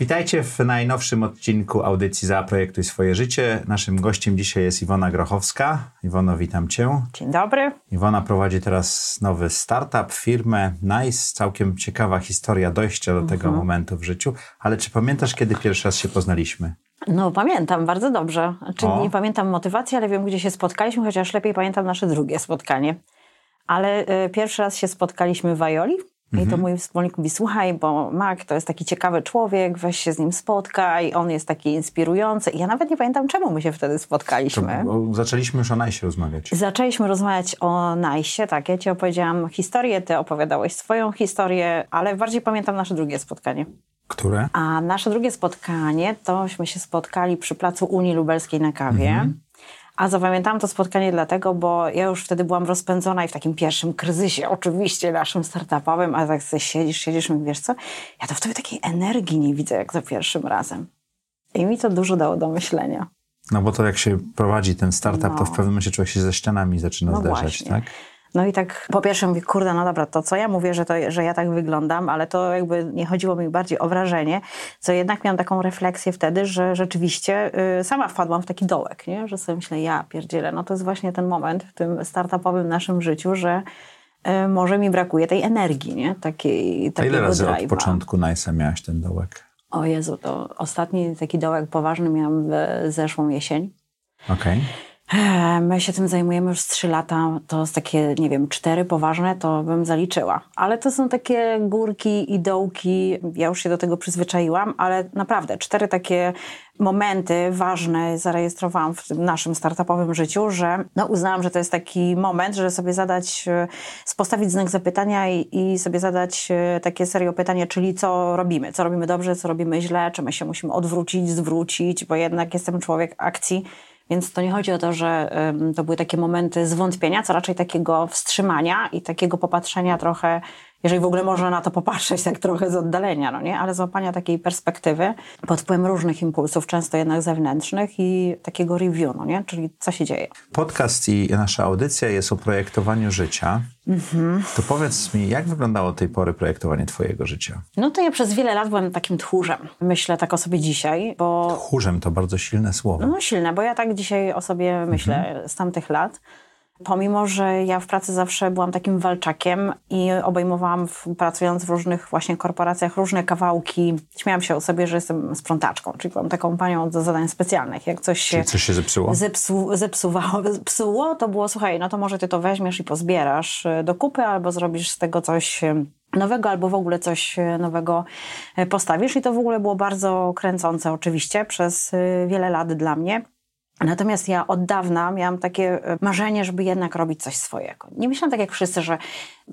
Witajcie w najnowszym odcinku audycji Zaprojektuj swoje życie. Naszym gościem dzisiaj jest Iwona Grochowska. Iwono, witam Cię. Dzień dobry. Iwona prowadzi teraz nowy startup, firmę Nice. Całkiem ciekawa historia dojścia do tego mhm. momentu w życiu. Ale czy pamiętasz, kiedy pierwszy raz się poznaliśmy? No, pamiętam bardzo dobrze. Czyli nie pamiętam motywacji, ale wiem, gdzie się spotkaliśmy, chociaż lepiej pamiętam nasze drugie spotkanie. Ale y, pierwszy raz się spotkaliśmy w Ajoli. I to mhm. mój wspólnik mówi, słuchaj, bo Mac to jest taki ciekawy człowiek, weź się z nim spotkaj, on jest taki inspirujący. I ja nawet nie pamiętam, czemu my się wtedy spotkaliśmy. To, zaczęliśmy już o Najsie rozmawiać. Zaczęliśmy rozmawiać o Najsie, tak. Ja ci opowiedziałam historię, ty opowiadałeś swoją historię, ale bardziej pamiętam nasze drugie spotkanie. Które? A nasze drugie spotkanie, tośmy się spotkali przy placu Unii Lubelskiej na kawie. Mhm. A zapamiętałam to spotkanie dlatego, bo ja już wtedy byłam rozpędzona i w takim pierwszym kryzysie, oczywiście naszym startupowym, a tak sobie siedzisz, siedzisz i wiesz co, ja to w tobie takiej energii nie widzę jak za pierwszym razem. I mi to dużo dało do myślenia. No bo to jak się prowadzi ten startup, no. to w pewnym momencie człowiek się ze ścianami zaczyna no zderzać, właśnie. tak? No i tak po pierwsze mówię, kurde, no dobra, to co ja mówię, że, to, że ja tak wyglądam, ale to jakby nie chodziło mi bardziej o wrażenie, co jednak miałam taką refleksję wtedy, że rzeczywiście y, sama wpadłam w taki dołek, nie? że sobie myślę, ja pierdzielę, no to jest właśnie ten moment w tym startupowym naszym życiu, że y, może mi brakuje tej energii, nie? Takiej, A ile razy drive'a. od początku Nice'a miałaś ten dołek? O Jezu, to ostatni taki dołek poważny miałam w zeszłą jesień. Okej. Okay. My się tym zajmujemy już z 3 lata. To jest takie, nie wiem, cztery poważne, to bym zaliczyła. Ale to są takie górki i dołki. Ja już się do tego przyzwyczaiłam, ale naprawdę cztery takie momenty ważne zarejestrowałam w tym naszym startupowym życiu, że no, uznałam, że to jest taki moment, że sobie zadać, e, postawić znak zapytania i, i sobie zadać e, takie serio pytanie, czyli co robimy, co robimy dobrze, co robimy źle, czy my się musimy odwrócić, zwrócić, bo jednak jestem człowiek akcji więc to nie chodzi o to, że to były takie momenty zwątpienia, co raczej takiego wstrzymania i takiego popatrzenia trochę jeżeli w ogóle można na to popatrzeć tak trochę z oddalenia, no nie? ale złapania takiej perspektywy pod wpływem różnych impulsów, często jednak zewnętrznych i takiego review, no nie? czyli co się dzieje. Podcast i nasza audycja jest o projektowaniu życia. Mhm. To powiedz mi, jak wyglądało tej pory projektowanie twojego życia? No to ja przez wiele lat byłem takim tchórzem. Myślę tak o sobie dzisiaj, bo... Tchórzem to bardzo silne słowo. No silne, bo ja tak dzisiaj o sobie myślę mhm. z tamtych lat. Pomimo, że ja w pracy zawsze byłam takim walczakiem i obejmowałam, w, pracując w różnych właśnie korporacjach, różne kawałki. Śmiałam się o sobie, że jestem sprzątaczką, czyli byłam taką panią do zadań specjalnych. Jak coś się, coś się zepsuło? Zepsu, zepsuwało, psuło, to było, słuchaj, no to może ty to weźmiesz i pozbierasz e, do kupy albo zrobisz z tego coś e, nowego albo w ogóle coś e, nowego postawisz. I to w ogóle było bardzo kręcące oczywiście przez wiele lat dla mnie. Natomiast ja od dawna miałam takie e, marzenie, żeby jednak robić coś swojego. Nie myślałam tak jak wszyscy, że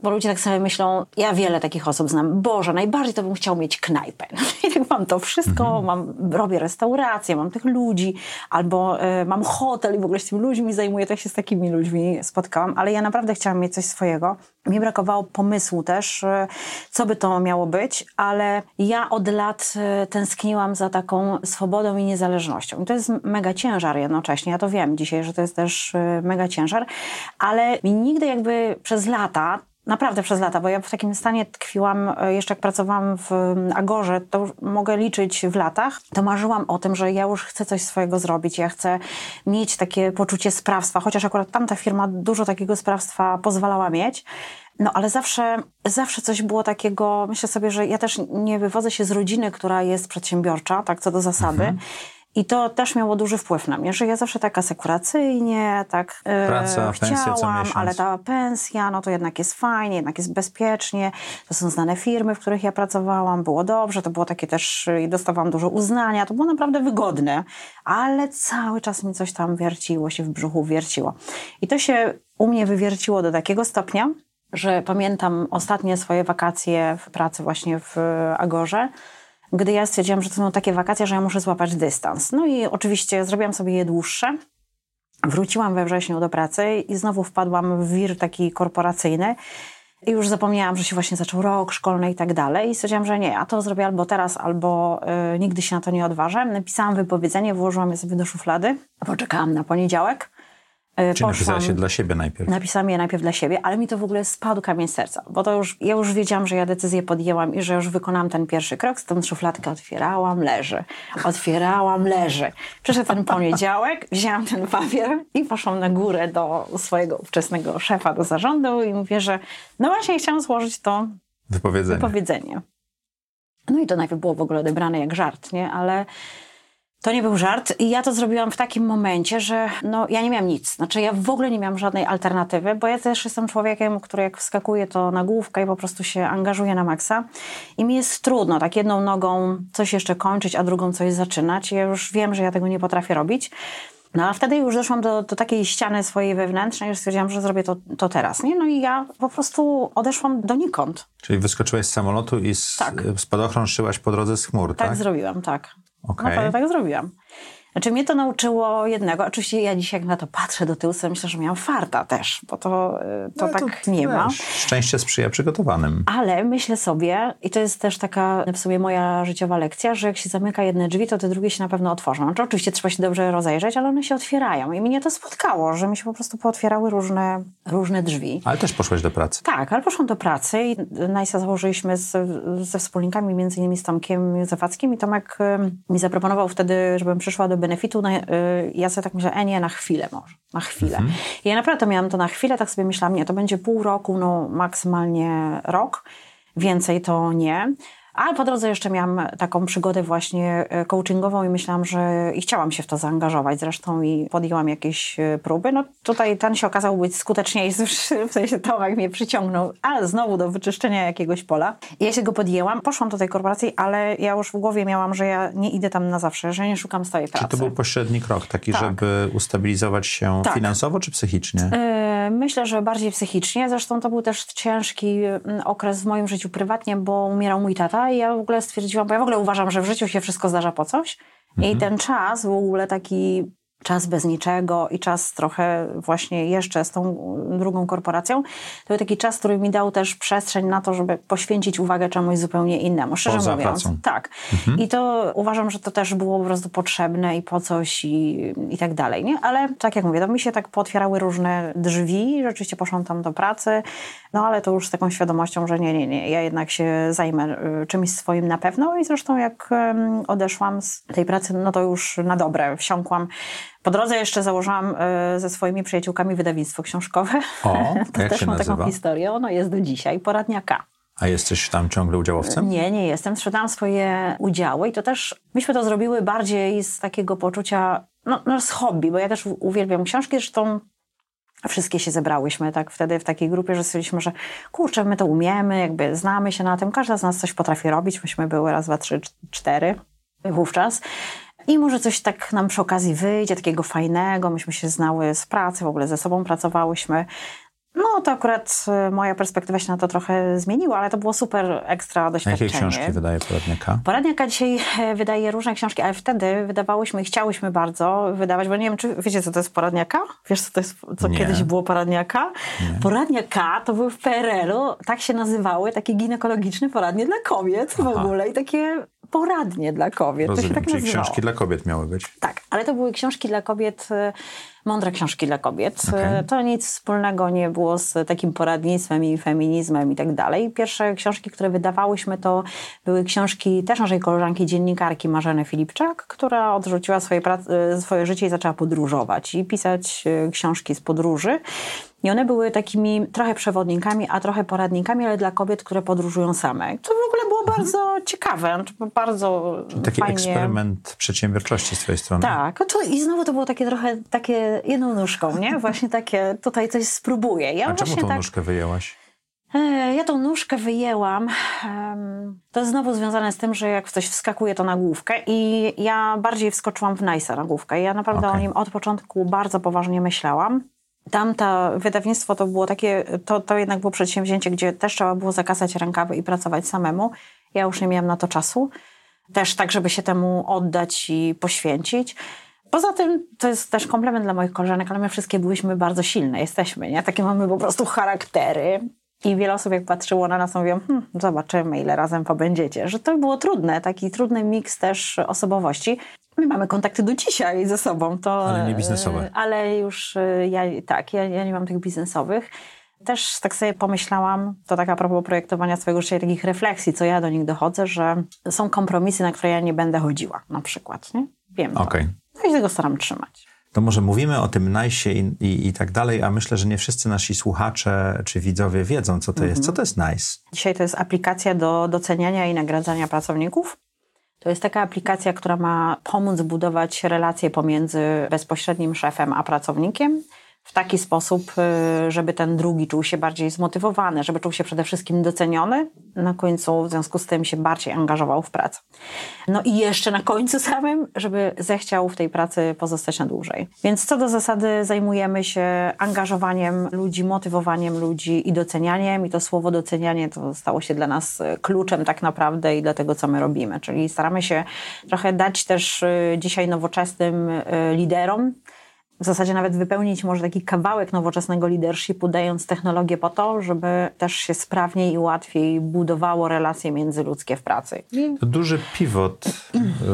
bo ludzie tak sobie myślą, ja wiele takich osób znam, Boże, najbardziej to bym chciał mieć knajpę. I tak mam to wszystko, mhm. mam, robię restaurację, mam tych ludzi, albo y, mam hotel i w ogóle się tymi ludźmi zajmuję, tak się z takimi ludźmi spotkałam, ale ja naprawdę chciałam mieć coś swojego. Mi brakowało pomysłu też, y, co by to miało być, ale ja od lat y, tęskniłam za taką swobodą i niezależnością. I to jest mega ciężar jednocześnie, ja to wiem dzisiaj, że to jest też mega ciężar, ale mi nigdy jakby przez lata Naprawdę przez lata, bo ja w takim stanie tkwiłam, e, jeszcze jak pracowałam w Agorze, to mogę liczyć w latach, to marzyłam o tym, że ja już chcę coś swojego zrobić, ja chcę mieć takie poczucie sprawstwa, chociaż akurat tamta firma dużo takiego sprawstwa pozwalała mieć. No ale zawsze, zawsze coś było takiego, myślę sobie, że ja też nie wywodzę się z rodziny, która jest przedsiębiorcza, tak co do zasady. Mhm. I to też miało duży wpływ na mnie, że ja zawsze tak asekuracyjnie, tak e, Praca, chciałam, ale ta pensja, no to jednak jest fajnie, jednak jest bezpiecznie. To są znane firmy, w których ja pracowałam, było dobrze, to było takie też, i dostawałam dużo uznania, to było naprawdę wygodne, ale cały czas mi coś tam wierciło się w brzuchu, wierciło. I to się u mnie wywierciło do takiego stopnia, że pamiętam ostatnie swoje wakacje w pracy właśnie w Agorze, gdy ja stwierdziłam, że to są takie wakacje, że ja muszę złapać dystans. No i oczywiście zrobiłam sobie je dłuższe. Wróciłam we wrześniu do pracy i znowu wpadłam w wir taki korporacyjny. I już zapomniałam, że się właśnie zaczął rok szkolny i tak dalej. I stwierdziłam, że nie, a to zrobię albo teraz, albo y, nigdy się na to nie odważę. Napisałam wypowiedzenie, włożyłam je sobie do szuflady. Poczekałam na poniedziałek. Y, Czy napisałaś je dla siebie najpierw? Napisałam je najpierw dla siebie, ale mi to w ogóle spadł kamień serca, bo to już, ja już wiedziałam, że ja decyzję podjęłam i że już wykonałam ten pierwszy krok, z tą szufladkę otwierałam, leży. Otwierałam, leży. Przyszedł ten poniedziałek, wzięłam ten papier i poszłam na górę do swojego ówczesnego szefa do zarządu i mówię, że no właśnie chciałam złożyć to wypowiedzenie. wypowiedzenie. No i to najpierw było w ogóle odebrane jak żart, nie? Ale to nie był żart i ja to zrobiłam w takim momencie, że no, ja nie miałam nic. Znaczy ja w ogóle nie miałam żadnej alternatywy, bo ja też jestem człowiekiem, który jak wskakuje to na główkę i po prostu się angażuje na maksa. I mi jest trudno tak jedną nogą coś jeszcze kończyć, a drugą coś zaczynać. Ja już wiem, że ja tego nie potrafię robić. No a wtedy już doszłam do, do takiej ściany swojej wewnętrznej, że stwierdziłam, że zrobię to, to teraz. Nie? No i ja po prostu odeszłam donikąd. Czyli wyskoczyłaś z samolotu i z, tak. spadochron szyłaś po drodze z chmur, tak? Tak zrobiłam, tak. Okay. Naprawdę tak zrobiłam. Znaczy mnie to nauczyło jednego, oczywiście ja dzisiaj jak na to patrzę do tyłu, sobie myślę, że miałam farta też, bo to, y, to no, tak to, nie ma. Szczęście sprzyja przygotowanym. Ale myślę sobie, i to jest też taka w sumie moja życiowa lekcja, że jak się zamyka jedne drzwi, to te drugie się na pewno otworzą. Znaczy, oczywiście trzeba się dobrze rozejrzeć, ale one się otwierają. I mnie to spotkało, że mi się po prostu pootwierały różne, różne drzwi. Ale też poszłaś do pracy. Tak, ale poszłam do pracy i najsa założyliśmy z, ze wspólnikami, między innymi z Tomkiem Józefackim i Tomek mi zaproponował wtedy, żebym przyszła do benefitu, na, y, ja sobie tak myślę, e nie, na chwilę może, na chwilę. Mhm. I ja naprawdę miałam to na chwilę, tak sobie myślałam, nie, to będzie pół roku, no maksymalnie rok, więcej to nie. Ale po drodze jeszcze miałam taką przygodę właśnie e, coachingową i myślałam, że i chciałam się w to zaangażować zresztą i podjęłam jakieś e, próby. No tutaj ten się okazał być skuteczniejszy, w sensie Tomek mnie przyciągnął, ale znowu do wyczyszczenia jakiegoś pola. I ja się go podjęłam, poszłam do tej korporacji, ale ja już w głowie miałam, że ja nie idę tam na zawsze, że nie szukam stałej pracy. Czy to był pośredni krok, taki, tak. żeby ustabilizować się tak. finansowo czy psychicznie? Yy, myślę, że bardziej psychicznie. Zresztą to był też ciężki okres w moim życiu prywatnie, bo umierał mój tata i ja w ogóle stwierdziłam, bo ja w ogóle uważam, że w życiu się wszystko zdarza po coś. Mhm. I ten czas w ogóle taki czas bez niczego i czas trochę właśnie jeszcze z tą drugą korporacją, to był taki czas, który mi dał też przestrzeń na to, żeby poświęcić uwagę czemuś zupełnie innemu, szczerze Poza mówiąc. Pracą. Tak. Mhm. I to uważam, że to też było po prostu potrzebne i po coś i, i tak dalej, nie? Ale tak jak mówię, to mi się tak potwierały różne drzwi, rzeczywiście poszłam tam do pracy, no ale to już z taką świadomością, że nie, nie, nie, ja jednak się zajmę y, czymś swoim na pewno i zresztą jak odeszłam z tej pracy, no to już na dobre wsiąkłam po drodze jeszcze założyłam y, ze swoimi przyjaciółkami wydawnictwo książkowe. O, to jak też się mam nazywa? taką historię. Ono jest do dzisiaj, poradnia K. A jesteś tam ciągle udziałowcem? Nie, nie jestem. Sprzedałam swoje udziały i to też, myśmy to zrobiły bardziej z takiego poczucia, no, no z hobby, bo ja też uwielbiam książki, zresztą wszystkie się zebrałyśmy tak wtedy w takiej grupie, że stwierdziliśmy, że kurczę, my to umiemy, jakby znamy się na tym, każda z nas coś potrafi robić. Myśmy były raz, dwa, trzy, cztery wówczas. I może coś tak nam przy okazji wyjdzie, takiego fajnego. Myśmy się znały z pracy, w ogóle ze sobą pracowałyśmy. No to akurat e, moja perspektywa się na to trochę zmieniła, ale to było super ekstra doświadczenie. Jakie książki wydaje Poradniaka? Poradniaka dzisiaj e, wydaje różne książki, ale wtedy wydawałyśmy i chciałyśmy bardzo wydawać, bo nie wiem, czy wiecie, co to jest Poradniaka? Wiesz, co to jest, co Nie. kiedyś było Poradniaka? Nie. Poradniaka to były w PRL-u, tak się nazywały, takie ginekologiczne poradnie dla kobiet w Aha. ogóle i takie poradnie dla kobiet. Rozumiem, to się tak czyli nazywało. książki dla kobiet miały być. Tak, ale to były książki dla kobiet, e, mądre książki dla kobiet. Okej. E, To nic wspólnego nie było z takim poradnictwem i feminizmem i tak dalej. Pierwsze książki, które wydawałyśmy, to były książki też naszej koleżanki dziennikarki Marzeny Filipczak, która odrzuciła swoje, e, swoje życie i zaczęła podróżować i pisać e, książki z podróży. I one były takimi trochę przewodnikami, a trochę poradnikami, ale dla kobiet, które podróżują same. To w ogóle było bardzo ciekawe, bardzo Taki fajnie... eksperyment przedsiębiorczości z twojej strony. Tak, to, i znowu to było takie trochę takie jedną nóżką, nie? Właśnie takie, tutaj coś spróbuję. Ja A czemu tą tak, nóżkę wyjęłaś? E, Ja tą nóżkę wyjęłam. To jest znowu związane z tym, że jak w coś wskakuje, to na główkę i ja bardziej wskoczyłam w Nice'a na główkę. Ja naprawdę Okej. o nim od początku bardzo poważnie myślałam. Tamta wydawnictwo to było takie, to, to jednak było przedsięwzięcie, gdzie też trzeba było zakasać rękawy i pracować samemu. Ja już nie miałam na to czasu. też tak, żeby się temu oddać i poświęcić. Poza tym to jest też komplement dla moich koleżanek, ale my wszystkie byliśmy bardzo silne, jesteśmy, nie? Takie mamy po prostu charaktery. I wiele osób jak patrzyło na nas, mówią, hm, zobaczymy ile razem pobędziecie. Że to było trudne, taki trudny miks też osobowości. My mamy kontakty do dzisiaj ze sobą. To, ale nie biznesowe. Ale już e, ja, tak, ja, ja nie mam tych biznesowych. Też tak sobie pomyślałam, to tak a propos projektowania swojego życia i takich refleksji, co ja do nich dochodzę, że są kompromisy, na które ja nie będę chodziła na przykład. Nie? Wiem. Okay. No i tego staram trzymać. To może mówimy o tym NICE i, i, i, tak dalej, a myślę, że nie wszyscy nasi słuchacze czy widzowie wiedzą, co to mhm. jest. Co to jest NICE? Dzisiaj to jest aplikacja do doceniania i nagradzania pracowników. To jest taka aplikacja, która ma pomóc budować relacje pomiędzy bezpośrednim szefem a pracownikiem w taki sposób, y, żeby ten drugi czuł się bardziej zmotywowany, żeby czuł się przede wszystkim doceniony, na końcu w związku z tym się bardziej angażował w pracę. No i jeszcze na końcu samym, żeby zechciał w tej pracy pozostać na dłużej. Więc co do zasady zajmujemy się angażowaniem ludzi, motywowaniem ludzi i docenianiem i to słowo docenianie to stało się dla nas kluczem tak naprawdę i dla tego, co my robimy. Czyli staramy się trochę dać też y, dzisiaj nowoczesnym y, liderom w zasadzie nawet wypełnić może taki kawałek nowoczesnego leadershipu, dając technologię po to, żeby też się sprawniej i łatwiej budowało relacje międzyludzkie w pracy. To duży pivot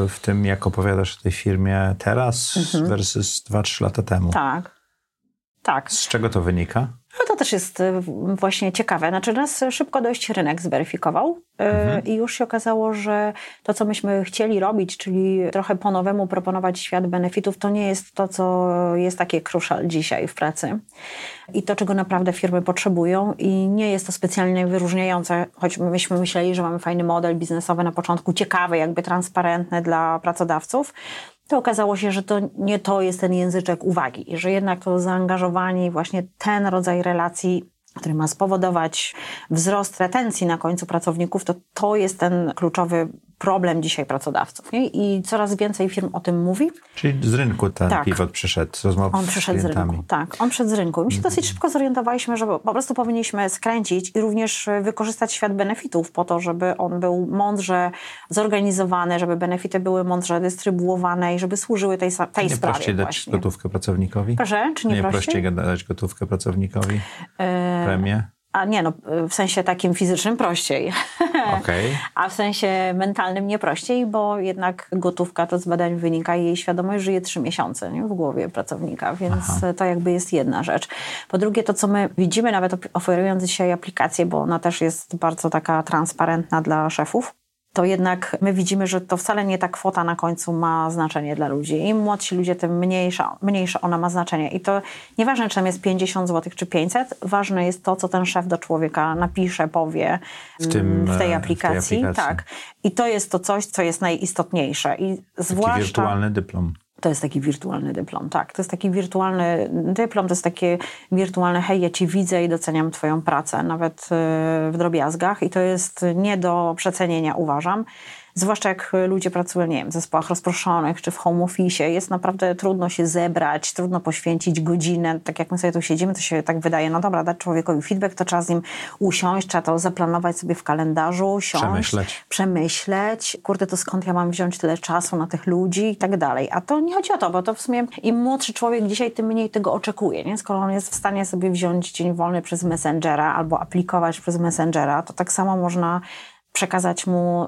w tym, jak opowiadasz o tej firmie teraz mhm. versus 2-3 lata temu. Tak. Tak. Z czego to wynika? No to też jest y, właśnie ciekawe. Znaczy nas szybko dość rynek zweryfikował y, mhm. i już się okazało, że to, co myśmy chcieli robić, czyli trochę po nowemu proponować świat benefitów, to nie jest to, co jest takie crucial dzisiaj w pracy i to, czego naprawdę firmy potrzebują i nie jest to specjalnie wyróżniające, choć myśmy myśleli, że mamy fajny model biznesowy na początku, ciekawy, jakby transparentny dla pracodawców, to okazało się, że to nie to jest ten języczek uwagi i że jednak to zaangażowanie, właśnie ten rodzaj relacji który ma spowodować wzrost retencji na końcu pracowników, to to jest ten kluczowy problem dzisiaj pracodawców. Nie? I coraz więcej firm o tym mówi. Czyli z rynku ten tak. pivot przyszedł, z rozmowy On przyszedł z, z rynku, tak. On przyszedł z rynku. My się dosyć szybko zorientowaliśmy, że po prostu powinniśmy skręcić i również wykorzystać świat benefitów po to, żeby on był mądrze zorganizowany, żeby benefity były mądrze dystrybuowane i żeby służyły tej, tej nie sprawie prościej dać gotówkę pracownikowi? Proszę, czy nie, nie prościej? prościej dać gotówkę pracownikowi? E... Premię? A nie, no w sensie takim fizycznym prościej. Okay. A w sensie mentalnym nie prościej, bo jednak gotówka to z badań wynika jej świadomość żyje trzy miesiące nie? w głowie pracownika, więc Aha. to jakby jest jedna rzecz. Po drugie, to co my widzimy, nawet oferując dzisiaj aplikację, bo ona też jest bardzo taka transparentna dla szefów, to jednak my widzimy, że to wcale nie ta kwota na końcu ma znaczenie dla ludzi. Im młodsi ludzie, tym mniejsza, mniejsze ona ma znaczenie. I to nieważne, czy tam jest 50 zł, czy 500, ważne jest to, co ten szef do człowieka napisze, powie w, tym, w, tej, aplikacji. w tej aplikacji. Tak. I to jest to coś, co jest najistotniejsze. I zwłaszcza... Taki wirtualny dyplom. To jest taki wirtualny dyplom, tak. To jest taki wirtualny dyplom, to jest takie wirtualne, hej, ja ci widzę i doceniam twoją pracę, nawet e, w drobiazgach i to jest nie do przecenienia, uważam. Zwłaszcza jak ludzie pracują, nie wiem, w zespołach rozproszonych czy w home office, jest naprawdę trudno się zebrać, trudno poświęcić godzinę. Tak jak my sobie tu siedzimy, to się tak wydaje, no dobra, dać człowiekowi feedback, to trzeba z nim usiąść, trzeba to zaplanować sobie w kalendarzu, siąść, przemyśleć. przemyśleć. Kurde, to skąd ja mam wziąć tyle czasu na tych ludzi i tak dalej. A to nie chodzi o to, bo to w sumie im młodszy człowiek dzisiaj, tym mniej tego oczekuje. Nie? Skoro on jest w stanie sobie wziąć dzień wolny przez Messengera albo aplikować przez Messengera, to tak samo można przekazać mu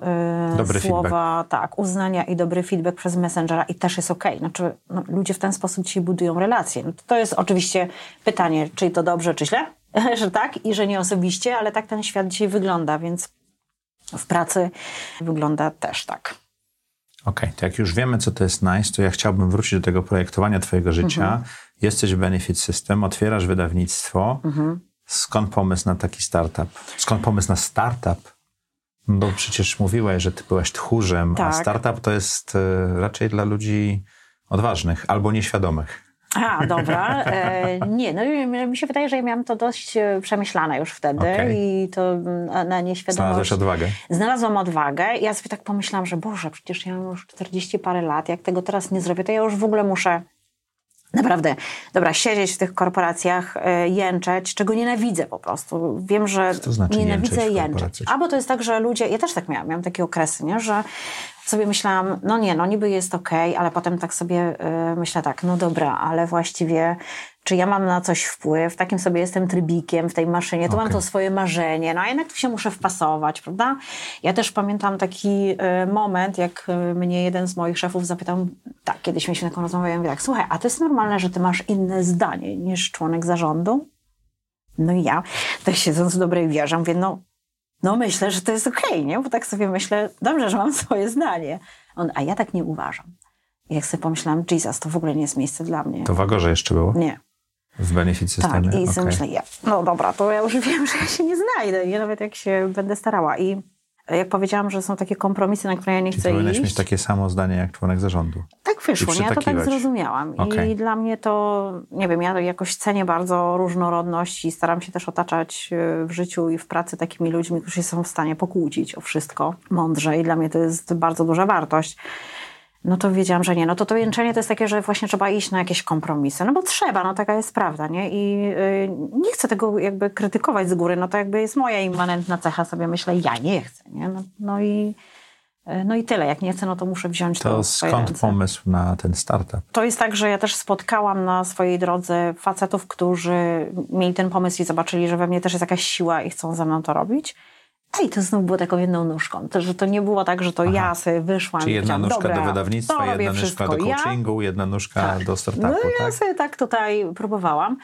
y, słowa feedback. tak, uznania i dobry feedback przez Messengera i też jest ok. Znaczy, no, ludzie w ten sposób ci budują relacje. No, to jest oczywiście pytanie, czy to dobrze, czy źle, że tak i że nie osobiście, ale tak ten świat dzisiaj wygląda, więc w pracy wygląda też tak. Okej, okay, to jak już wiemy, co to jest NICE, to ja chciałbym wrócić do tego projektowania twojego życia. Mhm. Jesteś w Benefit System, otwierasz wydawnictwo. Mhm. Skąd pomysł na taki startup? Skąd pomysł na startup? Bo przecież mówiłaś, że ty byłaś tchórzem, tak. a startup to jest e, raczej dla ludzi odważnych albo nieświadomych. A, dobra. E, nie, no mi się wydaje, że ja miałam to dość e, przemyślane już wtedy okay. i to na, na nieświadomość. Znalazłeś odwagę. Znalazłam odwagę i ja sobie tak pomyślałam, że Boże, przecież ja mam już 40 parę lat, jak tego teraz nie zrobię, to ja już w ogóle muszę Naprawdę, dobra, siedzieć w tych korporacjach, y, jęczeć, czego nienawidzę po prostu. Wiem, że to znaczy nienawidzę jęczeć jęczeć. Albo to jest tak, że ludzie, ja też tak miałam, miałam takie okresy, nie? że sobie myślałam, no nie, no niby jest okej, ale potem tak sobie y, myślę tak, no dobra, ale właściwie czy ja mam na coś wpływ, takim sobie jestem trybikiem w tej maszynie, to mam Okej. to swoje marzenie, no a jednak tu się muszę wpasować, prawda? Ja też pamiętam taki y, moment, jak y, mnie jeden z moich szefów zapytał, tak, kiedyś mieliśmy taką rozmowę, ja mówię tak, słuchaj, a to jest normalne, że ty masz inne zdanie niż członek zarządu? No i ja, tak siedząc w dobrej wierze, mówię, no, no myślę, że to jest okej, nie? Bo tak sobie myślę, dobrze, że mam swoje zdanie. On, a ja tak nie uważam. I jak sobie pomyślałam, Jesus, to w ogóle nie jest miejsce dla mnie. To w Agorze jeszcze było? Nie. W benefit systemie? Tak, i sobie myślę, ja, no dobra, to ja już wiem, że ja się nie znajdę, nie? nawet jak się będę starała. I jak powiedziałam, że są takie kompromisy, na które ja nie Czyli chcę powinieneś iść, mieć takie samo zdanie jak członek zarządu. tak wyszło? Ja to tak zrozumiałam. Okej. I dla mnie to, nie wiem, ja jakoś cenię bardzo różnorodność i staram się też otaczać e, w życiu i w pracy takimi ludźmi, którzy są w stanie pokłócić o wszystko mądrze i dla mnie to jest bardzo duża wartość. No to wiedziałam, że nie. No to to jęczenie to jest takie, że właśnie trzeba iść na jakieś kompromisy. No bo trzeba, no taka jest prawda, nie? I y, nie chcę tego jakby krytykować z góry, no to jakby jest moja immanentna cecha, sobie myślę, ja nie chcę, nie? No, no i y, no i tyle. Jak nie chcę, no to muszę wziąć to, To skąd ręce. pomysł na ten startup? To jest tak, że ja też spotkałam na swojej drodze facetów, którzy mieli ten pomysł i zobaczyli, że we mnie też jest jakaś siła i chcą ze mną to robić. I to znów było taką jedną nóżką. To, że to nie było tak, że to ja sobie wyszłam Czyli jedna nóżka do wydawnictwa, jedna nóżka do wszystko ja. coachingu, jedna nóżka do startupu, No ja tak? sobie tak tutaj próbowałam.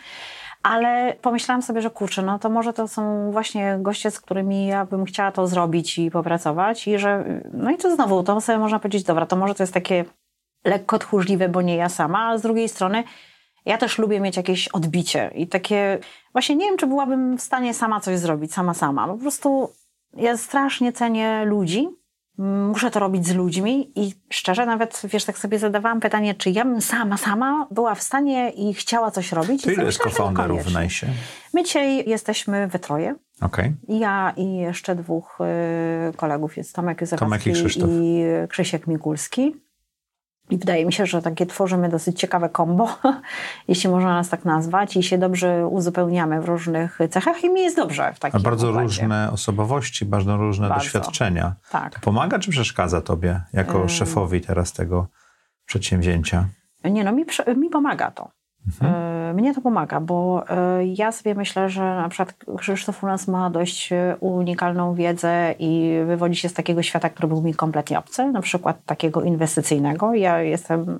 Ale pomyślałam sobie, że kurczę, no to może to są właśnie goście, z którymi ja bym chciała to zrobić i popracować. I że, no i to znowu, to sobie można powiedzieć, dobra, to może to jest takie lekko tchórzliwe, bo nie ja sama, ale z drugiej strony ja też lubię mieć jakieś odbicie i takie, właśnie nie wiem, czy byłabym w stanie sama coś zrobić, sama, sama. Po prostu ja strasznie cenię ludzi, muszę to robić z ludźmi i szczerze nawet, wiesz, tak sobie zadawałam pytanie, czy ja bym sama, sama była w stanie i chciała coś robić. To ile jest co-founderów w. Najsie? My dzisiaj jesteśmy we troje. Okej. Ja i jeszcze dwóch y, kolegów. Jest Tomek Tomek i Krzysztof. i Krzysiek Mikulski. I wydaje mi się, że takie tworzymy dosyć ciekawe kombo, jeśli można nas tak nazwać, i się dobrze uzupełniamy w różnych cechach i mi jest dobrze w A takim bardzo układzie. różne osobowości, bardzo różne Bardzo. doświadczenia. Tak. To pomaga czy przeszkadza tobie jako szefowi teraz tego przedsięwzięcia? Nie no, mi, mi pomaga to. Mhm. E, Mnie to pomaga, bo e, ja sobie myślę, że na przykład Krzysztof u nas ma dość e, unikalną wiedzę i wywodzi się z takiego świata, który był mi kompletnie obcy, na przykład takiego inwestycyjnego. Ja jestem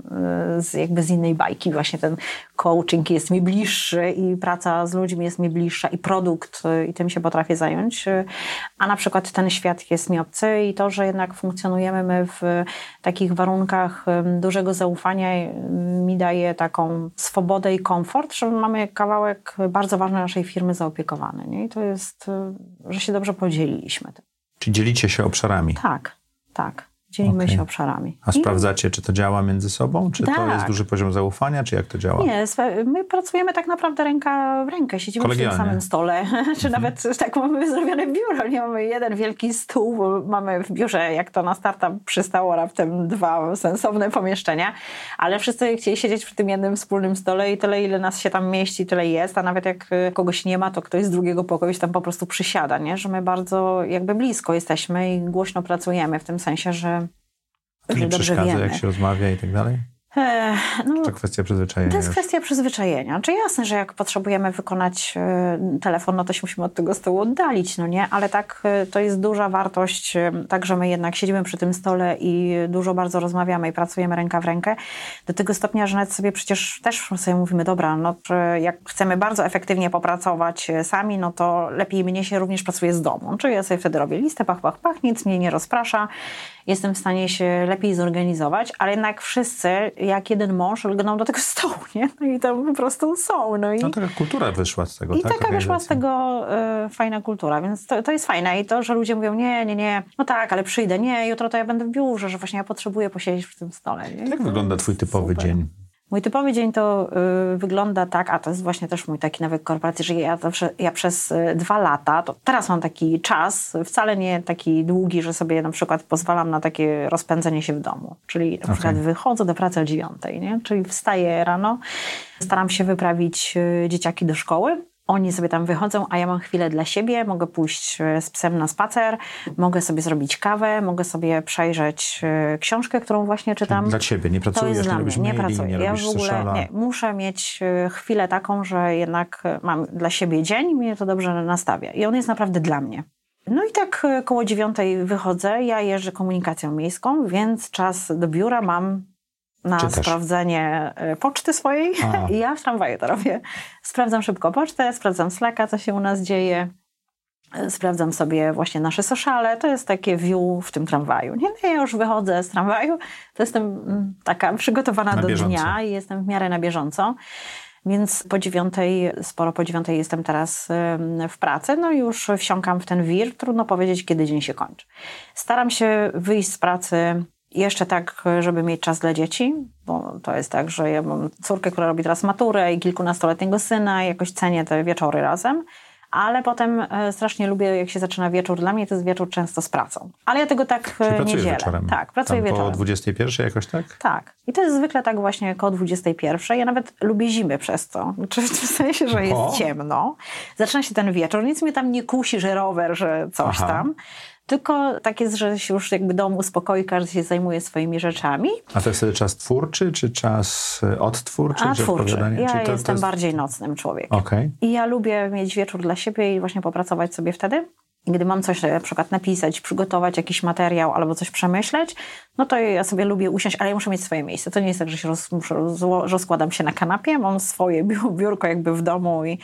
z, jakby z innej bajki, właśnie ten coaching jest mi bliższy i praca z ludźmi jest mi bliższa i produkt i tym się potrafię zająć, a na przykład ten świat jest mi obcy i to, że jednak funkcjonujemy my w takich warunkach dużego zaufania mi daje taką swobodę i komfort, że mamy kawałek bardzo ważny naszej firmy zaopiekowany. Nie? I to jest, e, że się dobrze podzieliliśmy. Czy dzielicie się obszarami? Tak, tak. Dzielimy Okej. się obszarami. A I- sprawdzacie, czy to działa między sobą? Czy to Tak. jest duży poziom zaufania? Czy jak to działa? Nie, my pracujemy tak naprawdę ręka w rękę, siedzimy przy tym samym stole, czy nawet tak mamy zrobione biuro, nie mamy jeden wielki stół, bo mamy w biurze, jak to na startup przystało, raptem dwa sensowne pomieszczenia, ale wszyscy chcieli siedzieć przy tym jednym wspólnym stole i tyle, ile nas się tam mieści, tyle jest, a nawet jak y, kogoś nie ma, to ktoś z drugiego pokoju się tam po prostu przysiada, nie? że my bardzo jakby blisko jesteśmy i głośno pracujemy, w tym sensie, To że nie przeszkadza, wiemy. jak się rozmawia i tak dalej? No, To kwestia przyzwyczajenia to jest już. kwestia przyzwyczajenia. Czy jasne, że jak potrzebujemy wykonać e, telefon, no to się musimy od tego stołu oddalić, no nie? Ale tak, e, to jest duża wartość, e, tak, że my jednak siedzimy przy tym stole i dużo bardzo rozmawiamy i pracujemy ręka w rękę. Do tego stopnia, że nawet sobie przecież też sobie mówimy, dobra, no jak chcemy bardzo efektywnie popracować sami, no to lepiej mnie się również pracuje z domu. Czyli ja sobie wtedy robię listę, pach, pach, pach, nic mnie nie rozprasza. Jestem w stanie się lepiej zorganizować, ale jednak wszyscy, jak jeden mąż, lgną do tego stołu, nie? No i tam po prostu są. No i, No taka kultura wyszła z tego, i tak? taka wyszła z tego e, fajna kultura, więc to, to jest fajne. I to, że ludzie mówią, nie, nie, nie, no tak, ale przyjdę, nie, jutro to ja będę w biurze, że właśnie ja potrzebuję posiedzieć przy tym stole. Nie? Jak wygląda twój typowy Super. dzień? Mój typowy dzień to y, wygląda tak, a to jest właśnie też mój taki nawyk korporacji, że ja zawsze, ja przez y, dwa lata, to teraz mam taki czas, wcale nie taki długi, że sobie na przykład pozwalam na takie rozpędzenie się w domu. Czyli na okay. przykład wychodzę do pracy o dziewiątej, nie? Czyli wstaję rano, staram się wyprawić y, dzieciaki do szkoły, oni sobie tam wychodzą, a ja mam chwilę dla siebie, mogę pójść e, z psem na spacer, mogę sobie zrobić kawę, mogę sobie przejrzeć e, książkę, którą właśnie czytam. Czyli dla ciebie, nie pracujesz, nie robisz Nie maili, pracuję. Nie ja w ogóle nie. Muszę mieć e, chwilę taką, że jednak mam dla siebie dzień i mnie to dobrze nastawia. I on jest naprawdę dla mnie. No i tak koło dziewiątej wychodzę, ja jeżdżę komunikacją miejską, więc czas do biura mam na Czytasz. sprawdzenie e, poczty swojej. I ja w tramwaju to robię. Sprawdzam szybko pocztę, sprawdzam Slacka, co się u nas dzieje. E, sprawdzam sobie właśnie nasze sociale. To jest takie view w tym tramwaju. Nie, no ja już wychodzę z tramwaju, to jestem mm, taka przygotowana na do bieżąco. dnia i jestem w miarę na bieżąco. Więc po dziewiątej, sporo po dziewiątej jestem teraz w pracy, no i już wsiąkam w ten wir. Trudno powiedzieć, kiedy dzień się kończy. Staram się wyjść z pracy jeszcze tak, żeby mieć czas dla dzieci, bo to jest tak, że ja mam córkę, która robi teraz maturę i kilkunastoletniego syna i jakoś cenię te wieczory razem. Ale potem e, strasznie lubię, jak się zaczyna wieczór. Dla mnie to jest wieczór często z pracą. Ale ja tego tak Czyli e, nie dzielę. wieczorem? Tak, pracuję Tam wieczorem. Po 21 jakoś tak? Tak. I to jest zwykle tak właśnie około 21. Ja nawet lubię zimy przez to. Znaczy w sensie, że jest o. ciemno. Zaczyna się ten wieczór. Nic mnie tam nie kusi, że rower, że coś Aha. tam. Tylko tak jest, że się już jakby dom uspokoi, każdy się zajmuje swoimi rzeczami. A to jest wtedy czas twórczy, czy czas e, odtwórczy? A czy twórczy. Ja to, jestem to jest... bardziej nocnym człowiekiem. Okay. I ja lubię mieć wieczór dla siebie i właśnie popracować sobie wtedy. Gdy mam coś na przykład napisać, przygotować jakiś materiał albo coś przemyśleć, no to ja sobie lubię usiąść, ale ja muszę mieć swoje miejsce. To nie jest tak, że się roz, rozkładam się na kanapie, mam swoje biurko jakby w domu i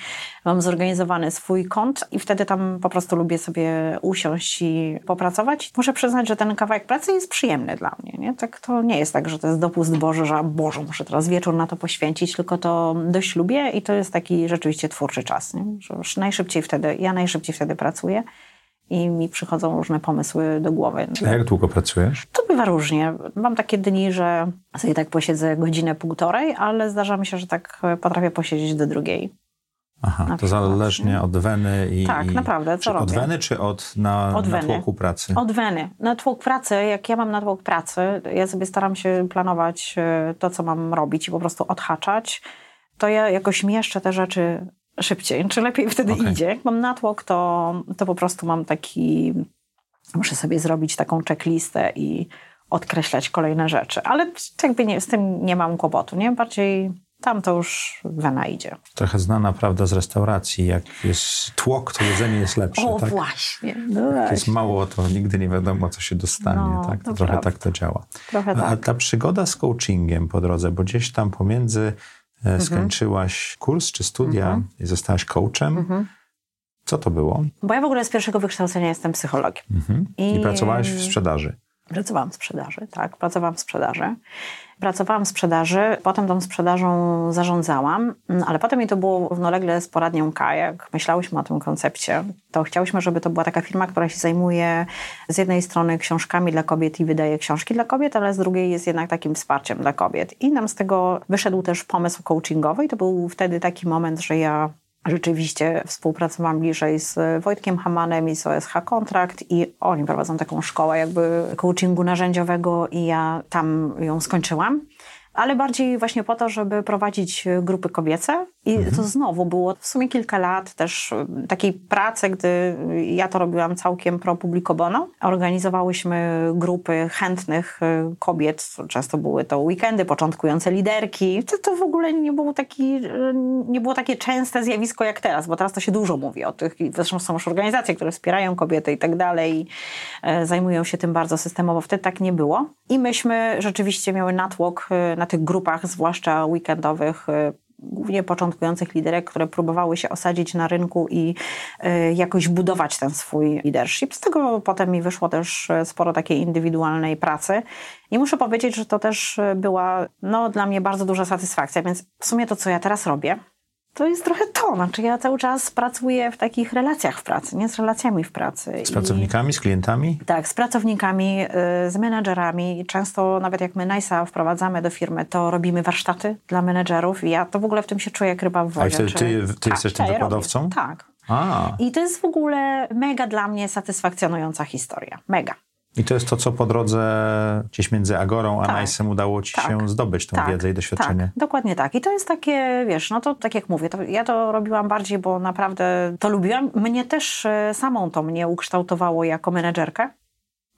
mam zorganizowany swój kąt i wtedy tam po prostu lubię sobie usiąść i popracować. Muszę przyznać, że ten kawałek pracy jest przyjemny dla mnie. Nie? Tak to nie jest tak, że to jest dopust Boży, że Boże, muszę teraz wieczór na to poświęcić, tylko to dość lubię i to jest taki rzeczywiście twórczy czas. Nie? Że już najszybciej wtedy, ja najszybciej wtedy pracuję i mi przychodzą różne pomysły do głowy. A jak długo pracujesz? To bywa różnie. Mam takie dni, że sobie tak posiedzę godzinę, półtorej, ale zdarza mi się, że tak potrafię posiedzieć do drugiej. Aha, to zależnie od weny i... Tak, naprawdę, co robię? Od weny czy od na, od natłoku pracy? Od weny. Natłok pracy, jak ja mam natłok pracy, ja sobie staram się planować e, to, co mam robić i po prostu odhaczać, to ja jakoś mieszczę te rzeczy szybciej, czy lepiej wtedy okay. idzie. Jak mam natłok, to, to po prostu mam taki, muszę sobie zrobić taką checklistę i odkreślać kolejne rzeczy. Ale jakby nie, z tym nie mam kłopotu, nie? Bardziej tam to już wena idzie. Trochę znana prawda z restauracji, jak jest tłok, to jedzenie jest lepsze. O tak? właśnie. No jak jest mało, to nigdy nie wiadomo, co się dostanie. No, tak? To trochę prawda. tak to działa. Trochę A tak. ta przygoda z coachingiem po drodze, bo gdzieś tam pomiędzy Mhm. skończyłaś kurs czy studia mhm. i zostałaś coachem. Mhm. Co to było? Bo ja w ogóle z pierwszego wykształcenia jestem psychologiem. Mhm. I, I pracowałaś w sprzedaży. Pracowałam w sprzedaży, tak, pracowałam w sprzedaży. Pracowałam w sprzedaży, potem tą sprzedażą zarządzałam, mm, ale potem mi to było równolegle z poradnią K. Myślałyśmy o tym koncepcie, to chciałyśmy, żeby to była taka firma, która się zajmuje z jednej strony książkami dla kobiet i wydaje książki dla kobiet, ale z drugiej jest jednak takim wsparciem dla kobiet. I nam z tego wyszedł też pomysł coachingowy i to był wtedy taki moment, że ja Rzeczywiście współpracowałam bliżej z Wojtkiem Hamanem i z OSH Kontrakt i oni prowadzą taką szkołę jakby coachingu narzędziowego i ja tam ją skończyłam ale bardziej właśnie po to, żeby prowadzić grupy kobiece. I mhm. to znowu było w sumie kilka lat też y, takiej pracy, gdy ja to robiłam całkiem pro publico bono. Organizowałyśmy grupy chętnych y, kobiet, często były to weekendy, początkujące liderki. To, to w ogóle nie było, taki, y, nie było takie częste zjawisko jak teraz, bo teraz to się dużo mówi o tych, zresztą są już organizacje, które wspierają kobiety i tak dalej i zajmują się tym bardzo systemowo. Wtedy tak nie było. I myśmy rzeczywiście miały natłok na tych grupach, zwłaszcza weekendowych, głównie początkujących liderek, które próbowały się osadzić na rynku i y, jakoś budować ten swój leadership. Z tego potem mi wyszło też y, sporo takiej indywidualnej pracy. I muszę powiedzieć, że to też była no, dla mnie bardzo duża satysfakcja, więc w sumie to, co ja teraz robię, to jest trochę to. Znaczy ja cały czas pracuję w takich relacjach w pracy, nie z relacjami w pracy. Z pracownikami, I, z klientami? Tak, z pracownikami, y, z menedżerami. Często nawet jak my NICE'a wprowadzamy do firmy, to robimy warsztaty dla menedżerów i ja to w ogóle w tym się czuję jak ryba w wodzie. A wtedy ty, ty, ty tak, jesteś tym wykładowcą? tak. A. I to jest w ogóle mega dla mnie satysfakcjonująca historia. Mega. I to jest to, co po drodze gdzieś między Agorą a tak, Najsem udało ci tak, się zdobyć, tą tak, wiedzę i doświadczenie. Tak, dokładnie tak. I to jest takie, wiesz, no to tak jak mówię, to ja to robiłam bardziej, bo naprawdę to lubiłam. Mnie też e, samą to mnie ukształtowało jako menedżerkę.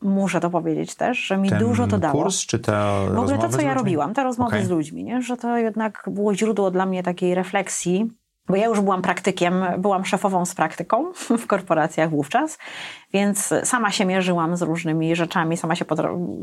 Muszę to powiedzieć też, że mi Ten dużo to dało. kurs, czy te W ogóle to, co ja robiłam, te rozmowy okay. z ludźmi, nie? że to jednak było źródło dla mnie takiej refleksji, bo ja już byłam praktykiem, byłam szefową z praktyką w korporacjach wówczas, więc sama się mierzyłam z różnymi rzeczami, sama się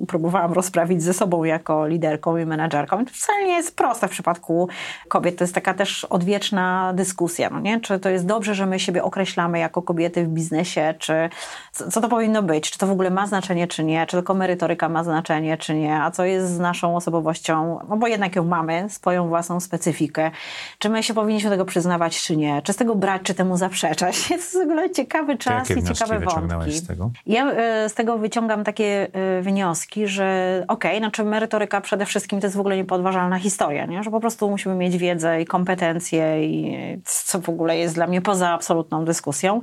próbowałam rozprawić ze sobą jako liderką i menadżerką. to wcale nie jest proste w przypadku kobiet. To jest taka też odwieczna dyskusja, no nie? Czy to jest dobrze, że my siebie określamy jako kobiety w biznesie, czy co to powinno być? Czy to w ogóle ma znaczenie, czy nie? Czy tylko merytoryka ma znaczenie, czy nie? A co jest z naszą osobowością? No bo jednak ją mamy, swoją własną specyfikę. Czy my się powinniśmy tego przyznawać, czy nie? Czy z tego brać, czy temu zaprzeczać? To jest w ogóle ciekawy czas i ciekawe wątki z tego? Ja e, z tego wyciągam takie e, wnioski, że okej, okay, znaczy merytoryka przede wszystkim to jest w ogóle niepodważalna historia, nie? że po prostu musimy mieć wiedzę i kompetencje i co w ogóle jest dla mnie poza absolutną dyskusją.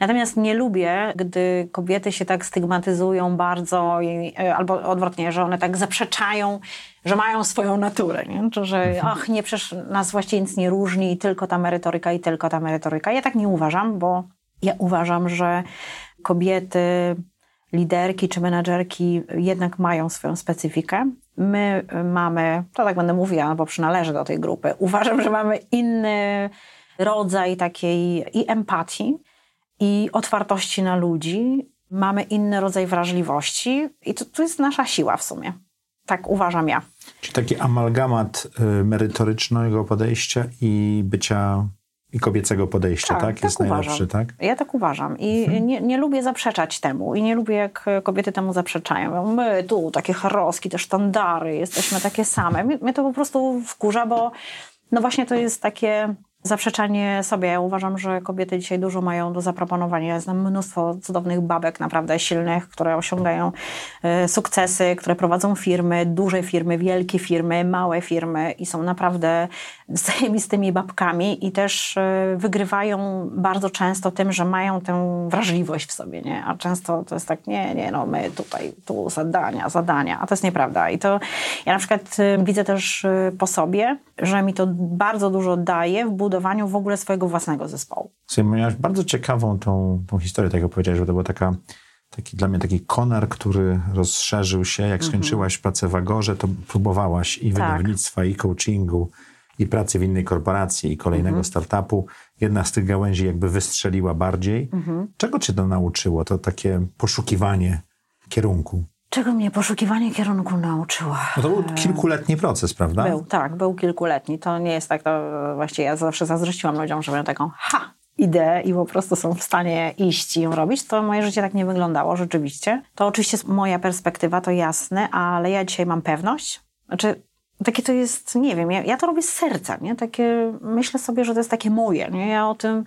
Natomiast nie lubię, gdy kobiety się tak stygmatyzują bardzo i, e, albo odwrotnie, że one tak zaprzeczają że mają swoją naturę, nie? Czy, że mhm. ach, nie, przecież nas właściwie nic nie różni i tylko ta merytoryka i tylko ta merytoryka. Ja tak nie uważam, bo ja uważam, że kobiety, liderki czy menadżerki jednak mają swoją specyfikę. My mamy, to tak będę mówiła, bo przynależę do tej grupy, uważam, że mamy inny rodzaj takiej i empatii, i otwartości na ludzi. Mamy inny rodzaj wrażliwości i to, to jest nasza siła w sumie. Tak uważam ja. Czyli taki amalgamat y, merytorycznego podejścia i bycia i kobiecego podejścia, tak? tak? tak jest uważam. najlepszy, tak? Ja tak uważam i mhm. nie, nie lubię zaprzeczać temu i nie lubię, jak kobiety temu zaprzeczają. My tu, takie charoski, te sztandary, jesteśmy takie same. Mnie, mnie to po prostu wkurza, bo no właśnie to jest takie zaprzeczanie sobie. Ja uważam, że kobiety dzisiaj dużo mają do zaproponowania. Ja znam mnóstwo cudownych babek, naprawdę silnych, które osiągają y, sukcesy, które prowadzą firmy, duże firmy, wielkie firmy, małe firmy i są naprawdę zajebistymi babkami i też y, wygrywają bardzo często tym, że mają tę wrażliwość w sobie, nie? A często to jest tak, nie, nie, no my tutaj, tu zadania, zadania, a to jest nieprawda. I to ja na przykład y, widzę też po sobie, że mi to bardzo dużo daje w budowaniu w ogóle swojego własnego zespołu. Słuchaj, miałaś bardzo ciekawą tą, tą historię, tak jak powiedziałeś, że to była taka, taki dla mnie taki konar, który rozszerzył się. Jak mhm. skończyłaś pracę w Agorze, to próbowałaś i tak. wydawnictwa, i coachingu, i pracy w innej korporacji, i kolejnego mhm. startupu. Jedna z tych gałęzi jakby wystrzeliła bardziej. Mhm. Czego cię to nauczyło? To takie poszukiwanie kierunku. Czego mnie poszukiwanie kierunku nauczyło? No to był kilkuletni proces, prawda? Był, tak, był kilkuletni. To nie jest tak, to właściwie ja zawsze zazdrościłam ludziom, że mają taką ha, ideę i po prostu są w stanie iść i ją robić. To moje życie tak nie wyglądało rzeczywiście. To oczywiście jest moja perspektywa, to jasne, ale ja dzisiaj mam pewność. Znaczy, takie to jest, nie wiem, ja, ja to robię z serca, nie? Takie, myślę sobie, że to jest takie moje, nie? Ja o tym...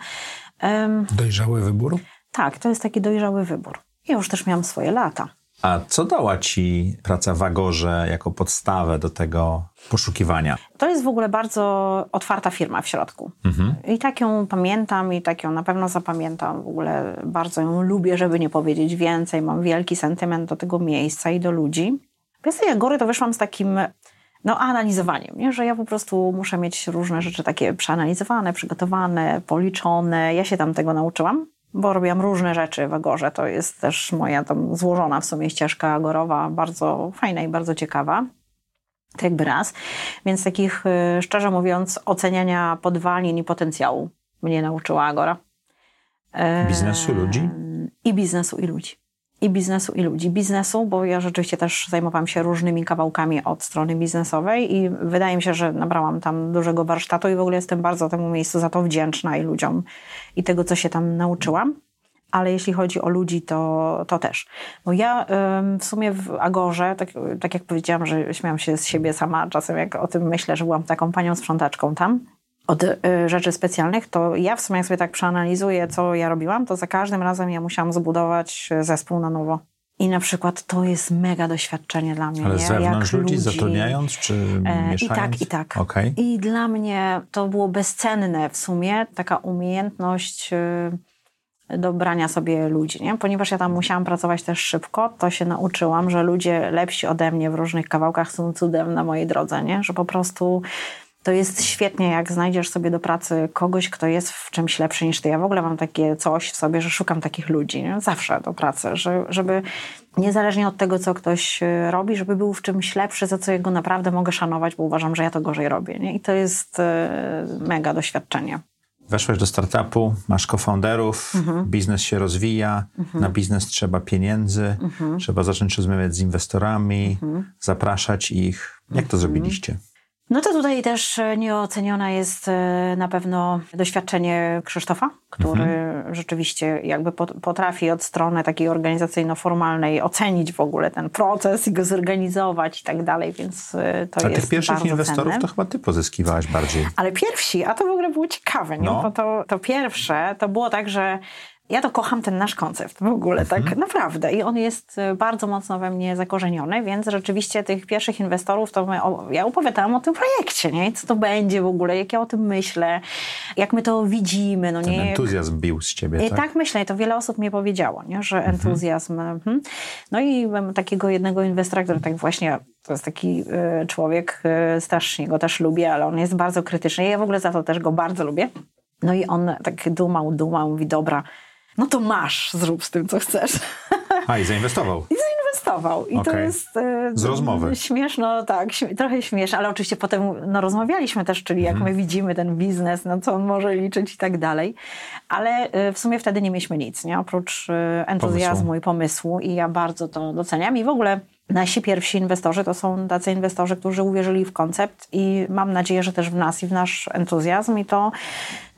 Um, dojrzały wybór? Tak, to jest taki dojrzały wybór. Ja już też miałam swoje lata. A co dała ci praca w Agorze jako podstawę do tego poszukiwania? To jest w ogóle bardzo otwarta firma w środku. Mhm. I tak ją pamiętam i tak ją na pewno zapamiętam. W ogóle bardzo ją lubię, żeby nie powiedzieć więcej. Mam wielki sentyment do tego miejsca i do ludzi. Ja z tej Agory to wyszłam z takim no, analizowaniem, nie? że ja po prostu muszę mieć różne rzeczy takie przeanalizowane, przygotowane, policzone. Ja się tam tego nauczyłam bo robiłam różne rzeczy w Agorze. To jest też moja tam złożona w sumie ścieżka agorowa, bardzo fajna i bardzo ciekawa. To jakby raz. Więc takich, y, szczerze mówiąc, oceniania podwalin i potencjału mnie nauczyła Agora. Biznesu ludzi? I biznesu i ludzi i biznesu, i ludzi. Biznesu, bo ja rzeczywiście też zajmowałam się różnymi kawałkami od strony biznesowej i wydaje mi się, że nabrałam tam dużego warsztatu i w ogóle jestem bardzo temu miejscu za to wdzięczna i ludziom i tego, co się tam nauczyłam. Ale jeśli chodzi o ludzi, to, to też. Bo ja w sumie w Agorze, tak, tak jak powiedziałam, że śmiałam się z siebie sama czasem, jak o tym myślę, że byłam taką panią sprzątaczką tam. Od y, rzeczy specjalnych, to ja w sumie jak sobie tak przeanalizuję, co ja robiłam, to za każdym razem ja musiałam zbudować zespół na nowo. I na przykład to jest mega doświadczenie dla mnie. Ale nie? zewnątrz Jak ludzi, ludzi zatrudniając, czy E, mieszając? I tak, i tak. Okej. I dla mnie to było bezcenne w sumie, taka umiejętność y, dobrania sobie ludzi, nie? Ponieważ ja tam musiałam pracować też szybko, to się nauczyłam, że ludzie lepsi ode mnie w różnych kawałkach są cudem na mojej drodze, nie? Że po prostu to jest świetnie, jak znajdziesz sobie do pracy kogoś, kto jest w czymś lepszy niż ty. Ja w ogóle mam takie coś w sobie, że szukam takich ludzi, nie? zawsze do pracy, że, żeby niezależnie od tego, co ktoś y, robi, żeby był w czymś lepszy, za co jego naprawdę mogę szanować, bo uważam, że ja to gorzej robię. Nie? I to jest y, mega doświadczenie. Weszłeś do startupu, masz co-founderów, Mhm. biznes się rozwija, na biznes trzeba pieniędzy, Mhm. trzeba zacząć rozmawiać z inwestorami, zapraszać ich. Jak Mhm. to zrobiliście? No to tutaj też e, nieocenione jest e, na pewno doświadczenie Krzysztofa, który rzeczywiście jakby pot- potrafi od strony takiej organizacyjno-formalnej ocenić w ogóle ten proces i go zorganizować i tak dalej, więc e, to A jest tych pierwszych inwestorów cenne. to chyba ty pozyskiwałaś bardziej. Ale pierwsi, a to w ogóle było ciekawe, nie? No. Bo to, to pierwsze to było tak, że ja to kocham ten nasz koncept w ogóle, Mhm. tak naprawdę. I on jest y, bardzo mocno we mnie zakorzeniony, więc rzeczywiście tych pierwszych inwestorów, to my, o, ja opowiadałam o tym projekcie, nie? Co to będzie w ogóle, jak ja o tym myślę, jak my to widzimy, no Ten nie? entuzjazm bił z ciebie, I tak? tak myślę, i to wiele osób mnie powiedziało, nie? że entuzjazm. mhm. No i mam takiego jednego inwestora, który tak właśnie, to jest taki y, człowiek, y, strasznie go też lubię, ale on jest bardzo krytyczny. Ja w ogóle za to też go bardzo lubię. No i on tak dumał, dumał, mówi, dobra, no to masz, zrób z tym, co chcesz. A, i zainwestował. I zainwestował. I to Okej. jest... e, Z rozmowy. Śmieszno, tak, trochę śmieszne, ale oczywiście potem no, rozmawialiśmy też, czyli jak Mhm. my widzimy ten biznes, na co on może liczyć i tak dalej. Ale e, w sumie wtedy nie mieliśmy nic, nie? Oprócz e, entuzjazmu Pomysłu. i pomysłu i ja bardzo to doceniam i w ogóle nasi pierwsi inwestorzy to są tacy inwestorzy, którzy uwierzyli w koncept i mam nadzieję, że też w nas i w nasz entuzjazm i to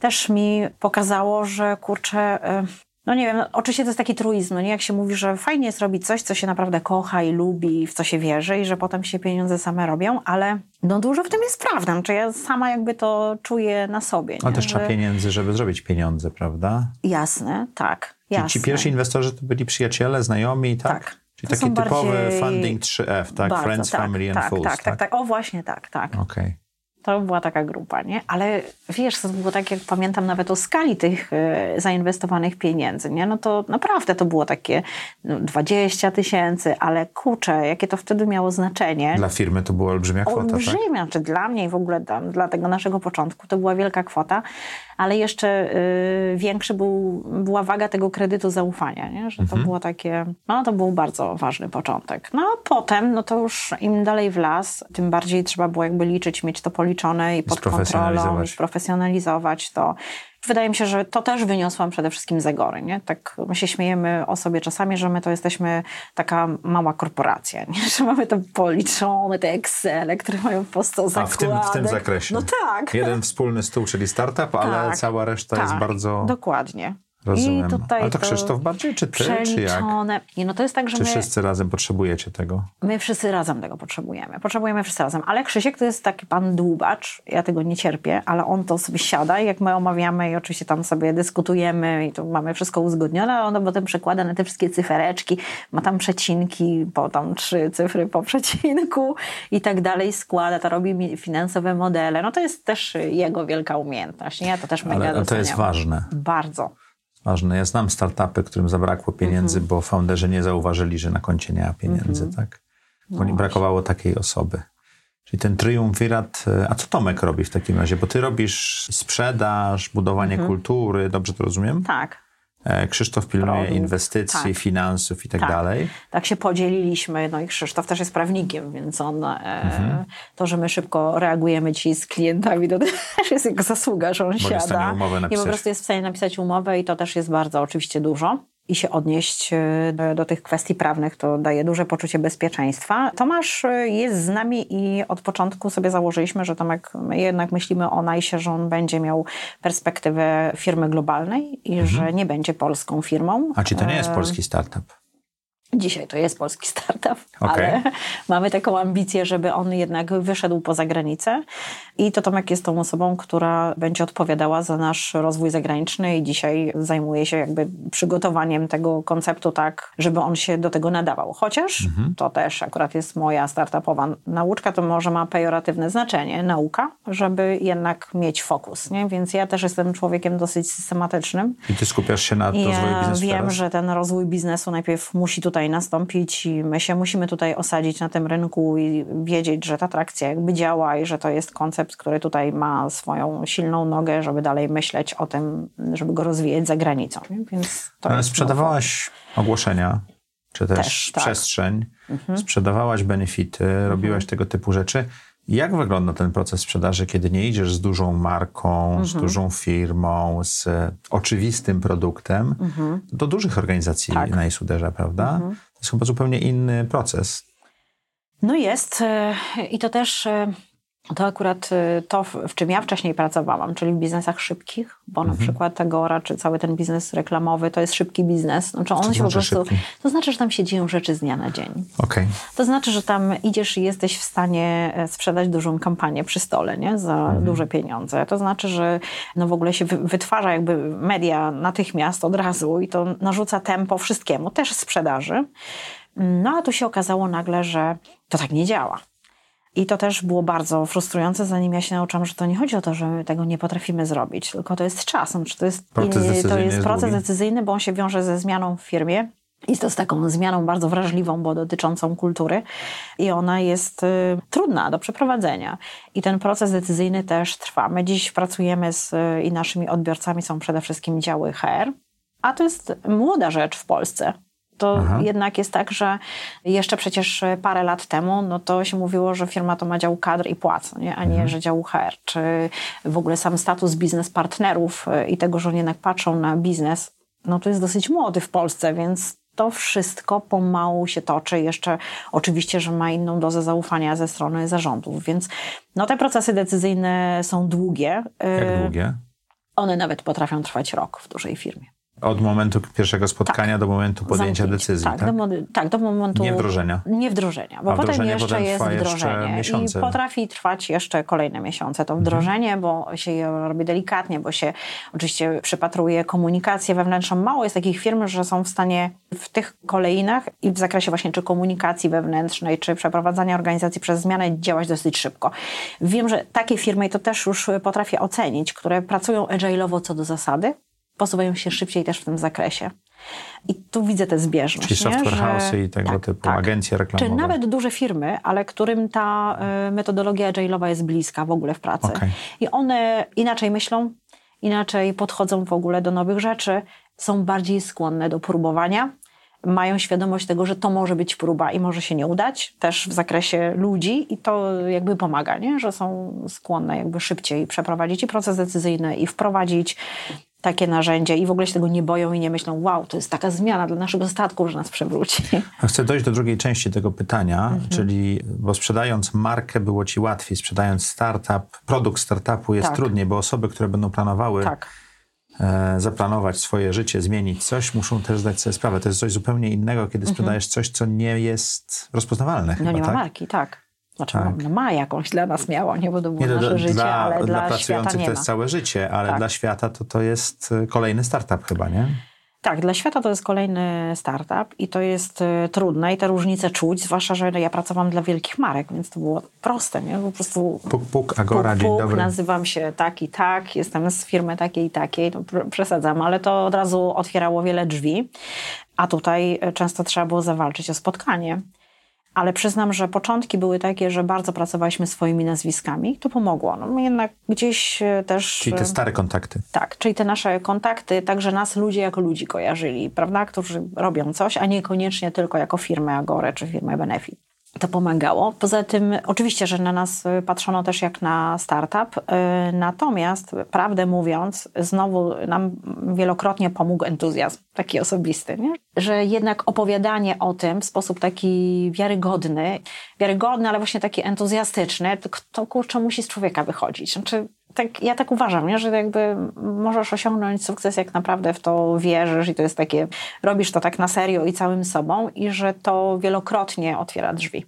też mi pokazało, że kurczę... e, no nie wiem, no, oczywiście to jest taki truizm, no nie? Jak się mówi, że fajnie jest robić coś, co się naprawdę kocha i lubi, w co się wierzy i że potem się pieniądze same robią, ale no dużo w tym jest prawdą. Czy ja sama jakby to czuję na sobie, Ale też trzeba Że- pieniędzy, żeby zrobić pieniądze, prawda? Jasne, tak, Czyli jasne. ci pierwsi inwestorzy to byli przyjaciele, znajomi, tak? Tak. Czyli To taki typowy bardziej- funding 3F, tak? Bardzo, Friends, tak, Family and tak, Fools, tak, tak, tak, O właśnie tak, tak. Okej. To była taka grupa, nie? Ale wiesz, to było tak, jak pamiętam nawet o skali tych e, zainwestowanych pieniędzy, nie? No to naprawdę to było takie no, 20 tysięcy, ale kurczę, jakie to wtedy miało znaczenie. Dla firmy to była olbrzymia kwota, tak? Olbrzymia, czy dla mnie i w ogóle dla tego naszego początku to była wielka kwota, ale jeszcze y, większy był, była waga tego kredytu zaufania, nie? że to Mhm. było takie, no to był bardzo ważny początek. No a potem, no to już im dalej w las, tym bardziej trzeba było jakby liczyć, mieć to policzone i pod kontrolą, i sprofesjonalizować to. Wydaje mi się, że to też wyniosłam przede wszystkim z Agory. Nie? Tak my się śmiejemy o sobie czasami, że my to jesteśmy taka mała korporacja, nie? że mamy to policzone, te Excele, które mają po 100 A zakładek. w tym, w tym zakresie. No tak. Jeden wspólny stół, czyli startup, ale Tak. cała reszta jest Tak, bardzo... Dokładnie. Rozumiem. I tutaj Ale to Krzysztof bardziej, czy ty, czy jak? Nie, no to jest tak, że Czy my, wszyscy razem potrzebujecie tego? my wszyscy razem tego potrzebujemy. Potrzebujemy wszyscy razem. Ale Krzysiek to jest taki pan dłubacz. Ja tego nie cierpię, ale on to sobie siada i jak my omawiamy i oczywiście tam sobie dyskutujemy i tu mamy wszystko uzgodnione, a on potem przekłada na te wszystkie cyfereczki, ma tam przecinki, po tam trzy cyfry po przecinku i tak dalej składa, to robi mi finansowe modele. No to jest też jego wielka umiejętność. Ja to też mega Ale to jest ważne. Bardzo. Ważne. Ja znam startupy, którym zabrakło pieniędzy, Mhm. bo founderzy nie zauważyli, że na koncie nie ma pieniędzy, tak? Bo No nie brakowało takiej osoby. Czyli ten triumvirat. e, A co Tomek robi w takim razie? Bo ty robisz sprzedaż, budowanie Mhm. kultury, dobrze to rozumiem? Tak. E, Krzysztof pilnuje Produkt, inwestycji, tak. finansów i tak, Tak. dalej. Tak się podzieliliśmy. No i Krzysztof też jest prawnikiem, więc on, e, Mhm. to, że my szybko reagujemy ci z klientami, to też jest jego zasługa, że on jest stanie siada umowę i po prostu jest w stanie napisać umowę i to też jest bardzo oczywiście dużo. I się odnieść e, do, tych kwestii prawnych, to daje duże poczucie bezpieczeństwa. Tomasz e, jest z nami i od początku sobie założyliśmy, że Tomek, my jednak myślimy o Najsie, że on będzie miał perspektywę firmy globalnej i że nie będzie polską firmą. Mhm. A czy to nie jest E, polski startup? Dzisiaj to jest polski startup, Okay. ale mamy taką ambicję, żeby on jednak wyszedł poza granicę. I to Tomek jest tą osobą, która będzie odpowiadała za nasz rozwój zagraniczny i dzisiaj zajmuje się jakby przygotowaniem tego konceptu tak, żeby on się do tego nadawał. Chociaż to też akurat jest moja startupowa nauczka, to może ma pejoratywne znaczenie, nauka, żeby jednak mieć fokus. Nie? Więc ja też jestem człowiekiem dosyć systematycznym. I ty skupiasz się na rozwoju ja biznesu wiem, teraz? że ten rozwój biznesu najpierw musi tutaj nastąpić i my się musimy tutaj osadzić na tym rynku i wiedzieć, że ta trakcja jakby działa i że to jest koncept, który tutaj ma swoją silną nogę, żeby dalej myśleć o tym, żeby go rozwijać za granicą. Więc to sprzedawałaś ogłoszenia, czy też, Też, tak. przestrzeń, sprzedawałaś benefity, robiłaś tego typu rzeczy. Jak wygląda ten proces sprzedaży, kiedy nie idziesz z dużą marką, z dużą firmą, z oczywistym produktem do dużych organizacji Tak. na Isuderze, prawda? To jest chyba zupełnie inny proces. No jest e, i to też e, to akurat e, to, w czym ja wcześniej pracowałam, czyli w biznesach szybkich, bo na przykład Agora, czy cały ten biznes reklamowy, to jest szybki biznes. Znaczy on to się po znaczy prostu, szybki? to znaczy, że tam się dzieją rzeczy z dnia na dzień. Okej. To znaczy, że tam idziesz i jesteś w stanie e, sprzedać dużą kampanię przy stole, nie? Za duże pieniądze. To znaczy, że no w ogóle się wy- wytwarza jakby media natychmiast, od razu i to narzuca tempo wszystkiemu, też sprzedaży. No a tu się okazało nagle, że to tak nie działa. I to też było bardzo frustrujące, zanim ja się nauczyłam, że to nie chodzi o to, że my tego nie potrafimy zrobić, tylko to jest czas. Znaczy, to jest, Proces to decyzyjny jest proces długi. decyzyjny, bo on się wiąże ze zmianą w firmie. I to z taką zmianą bardzo wrażliwą, bo dotyczącą kultury. I ona jest y, trudna do przeprowadzenia. I ten proces decyzyjny też trwa. My dziś pracujemy z, y, i naszymi odbiorcami są przede wszystkim działy HR, a to jest młoda rzecz w Polsce. To Aha. jednak jest tak, że jeszcze przecież parę lat temu, no to się mówiło, że firma to ma dział kadr i płac, nie? a nie, że dział HR. Czy w ogóle sam status biznes partnerów y, i tego, że oni jednak patrzą na biznes, no to jest dosyć młody w Polsce, więc to wszystko pomału się toczy. Jeszcze oczywiście, że ma inną dozę zaufania ze strony zarządów, więc no te procesy decyzyjne są długie. Jak Y, długie? One nawet potrafią trwać rok w dużej firmie. Od momentu pierwszego spotkania do momentu podjęcia Zamknięcie. decyzji, tak? tak? Do, tak, do momentu... Nie wdrożenia. Nie wdrożenia, bo A potem wdrożenie jeszcze potem jest jeszcze wdrożenie miesiące. i potrafi trwać jeszcze kolejne miesiące. To wdrożenie, bo się je robi delikatnie, bo się oczywiście przypatruje komunikację wewnętrzną. Mało jest takich firm, że są w stanie w tych kolejnach i w zakresie właśnie czy komunikacji wewnętrznej, czy przeprowadzania organizacji przez zmianę działać dosyć szybko. Wiem, że takie firmy, i to też już potrafię ocenić, które pracują agile'owo co do zasady, posuwają się szybciej też w tym zakresie. I tu widzę tę zbieżność. Czyli software house'y i tego tak, typu tak. agencje reklamowe. Czy nawet duże firmy, ale którym ta y, metodologia agile'owa jest bliska w ogóle w pracy. Okej. I one inaczej myślą, inaczej podchodzą w ogóle do nowych rzeczy, są bardziej skłonne do próbowania. Mają świadomość tego, że to może być próba i może się nie udać, też w zakresie ludzi i to jakby pomaga, nie? że są skłonne jakby szybciej przeprowadzić i proces decyzyjny i wprowadzić takie narzędzie i w ogóle się tego nie boją i nie myślą, wow, to jest taka zmiana dla naszego statku, że nas przewróci. Chcę dojść do drugiej części tego pytania, Mhm. czyli bo sprzedając markę było ci łatwiej, sprzedając startup, produkt startupu jest Tak. trudniej, bo osoby, które będą planowały Tak. e, zaplanować swoje życie, zmienić coś, muszą też zdać sobie sprawę. To jest coś zupełnie innego, kiedy sprzedajesz coś, co nie jest rozpoznawalne. Mhm. No chyba, nie ma tak? marki, tak. Znaczy, Tak. no, ma jakąś dla nas miało, nie bo to było Nie, to nasze dla, życie, dla, ale dla dla, świata pracujących nie to jest całe życie, ale Tak. dla świata to, to jest e, kolejny startup chyba, nie? Tak, dla świata to jest kolejny startup i to jest y, trudne i te różnice czuć, zwłaszcza, że ja pracowałam dla wielkich marek, więc to było proste, nie? Po prostu Puk, puk, Agora, puk, dzień puk, dobry. nazywam się tak i tak, jestem z firmy takiej i takiej, no, pr- przesadzam, ale to od razu otwierało wiele drzwi, a tutaj y, często trzeba było zawalczyć o spotkanie. Ale przyznam, że początki były takie, że bardzo pracowaliśmy swoimi nazwiskami. To pomogło. No, jednak gdzieś y, też... Czyli te stare kontakty. Tak, czyli te nasze kontakty, także nas ludzie jako ludzi kojarzyli, prawda, którzy robią coś, a niekoniecznie tylko jako firmę Agore czy firmę Benefit. To pomagało. Poza tym, oczywiście, że na nas y, patrzono też jak na startup, y, natomiast prawdę mówiąc, znowu nam wielokrotnie pomógł entuzjazm, taki osobisty, nie? że jednak opowiadanie o tym w sposób taki wiarygodny, wiarygodny, ale właśnie taki entuzjastyczny, to, to kurczę musi z człowieka wychodzić. Znaczy, tak, ja tak uważam, nie? że jakby możesz osiągnąć sukces, jak naprawdę w to wierzysz i to jest takie, robisz to tak na serio i całym sobą i że to wielokrotnie otwiera drzwi.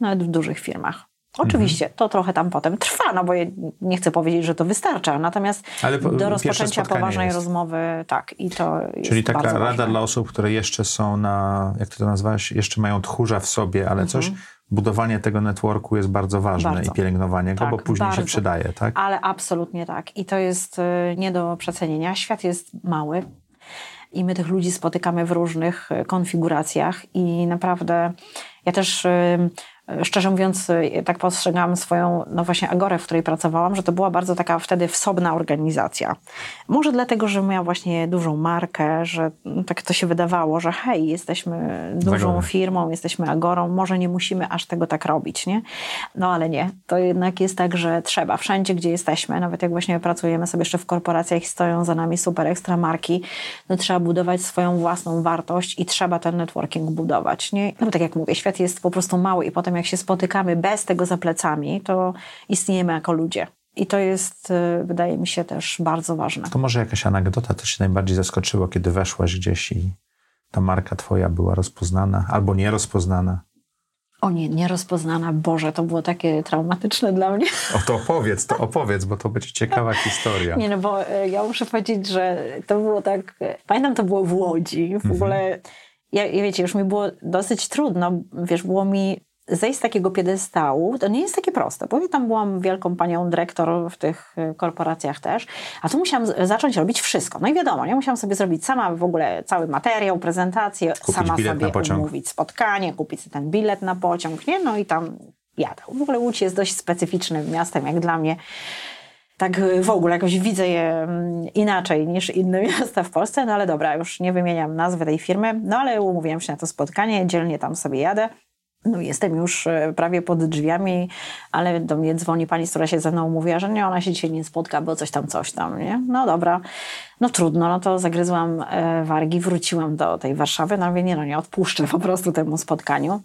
Nawet w dużych firmach. Oczywiście, to trochę tam potem trwa, no bo nie chcę powiedzieć, że to wystarcza, natomiast po, do rozpoczęcia poważnej jest. rozmowy, tak, i to Czyli taka rada ważne. dla osób, które jeszcze są na, jak ty to nazwałeś, jeszcze mają tchórza w sobie, ale mhm. coś, budowanie tego networku jest bardzo ważne bardzo. i pielęgnowanie tak, go, bo później bardzo. się przydaje, tak? Ale absolutnie tak. I to jest y, nie do przecenienia. Świat jest mały i my tych ludzi spotykamy w różnych y, konfiguracjach i naprawdę ja też szczerze mówiąc, tak postrzegałam swoją, no właśnie Agorę, w której pracowałam, że to była bardzo taka wtedy wsobna organizacja. Może dlatego, że miała właśnie dużą markę, że tak to się wydawało, że hej, jesteśmy dużą firmą, jesteśmy Agorą, może nie musimy aż tego tak robić, nie? No ale nie, to jednak jest tak, że trzeba. Wszędzie, gdzie jesteśmy, nawet jak właśnie pracujemy sobie jeszcze w korporacjach i stoją za nami super ekstra marki, no trzeba budować swoją własną wartość i trzeba ten networking budować, nie? No tak jak mówię, świat jest po prostu mały i potem jak się spotykamy bez tego za plecami, to istniejemy jako ludzie. I to jest, y, wydaje mi się, też bardzo ważne. To może jakaś anegdota też się najbardziej zaskoczyło, kiedy weszłaś gdzieś i ta marka twoja była rozpoznana albo nierozpoznana? O nie, nierozpoznana. Boże, to było takie traumatyczne dla mnie. O to opowiedz, to opowiedz, bo to będzie ciekawa historia. Nie, no bo y, ja muszę powiedzieć, że to było tak... Pamiętam, to było w Łodzi. W mhm. ogóle... Ja, wiecie, już mi było dosyć trudno, wiesz, było mi zejść z takiego piedestału, to nie jest takie proste, bo ja tam byłam wielką panią dyrektor w tych y, korporacjach też, a tu musiałam zacząć robić wszystko. No i wiadomo, nie musiałam sobie zrobić sama w ogóle cały materiał, prezentację, kupić sama sobie umówić spotkanie, kupić ten bilet na pociąg, nie? No i tam jadę. W ogóle Łódź jest dość specyficznym miastem, jak dla mnie tak w ogóle jakoś widzę je mm, inaczej niż inne miasta w Polsce, no ale dobra, już nie wymieniam nazwy tej firmy, no ale umówiłam się na to spotkanie, dzielnie tam sobie jadę. No jestem już e, prawie pod drzwiami, ale do mnie dzwoni pani, która się ze mną mówiła, że nie, ona się dzisiaj nie spotka, bo coś tam, coś tam, nie? No dobra, no trudno, no to zagryzłam e, wargi, wróciłam do tej Warszawy, no mówię, nie, no nie odpuszczę po prostu temu spotkaniu.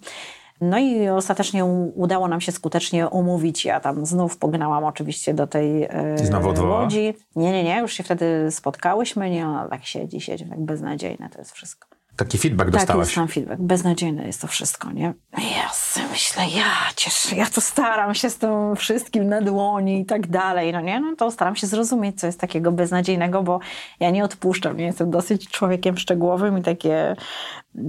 No i ostatecznie udało nam się skutecznie umówić. Ja tam znów pognałam oczywiście do tej e, łodzi. Nie, nie, nie, już się wtedy spotkałyśmy. Nie, ona tak siedzi, siedzi, tak beznadziejne to jest wszystko. Taki feedback dostałaś. Tak, jest feedback. Beznadziejne jest to wszystko, nie? Ja sobie myślę, ja cieszę, ja to staram się z tym wszystkim na dłoni i tak dalej, no nie? No to staram się zrozumieć, co jest takiego beznadziejnego, bo ja nie odpuszczam, nie? Jestem dosyć człowiekiem szczegółowym i takie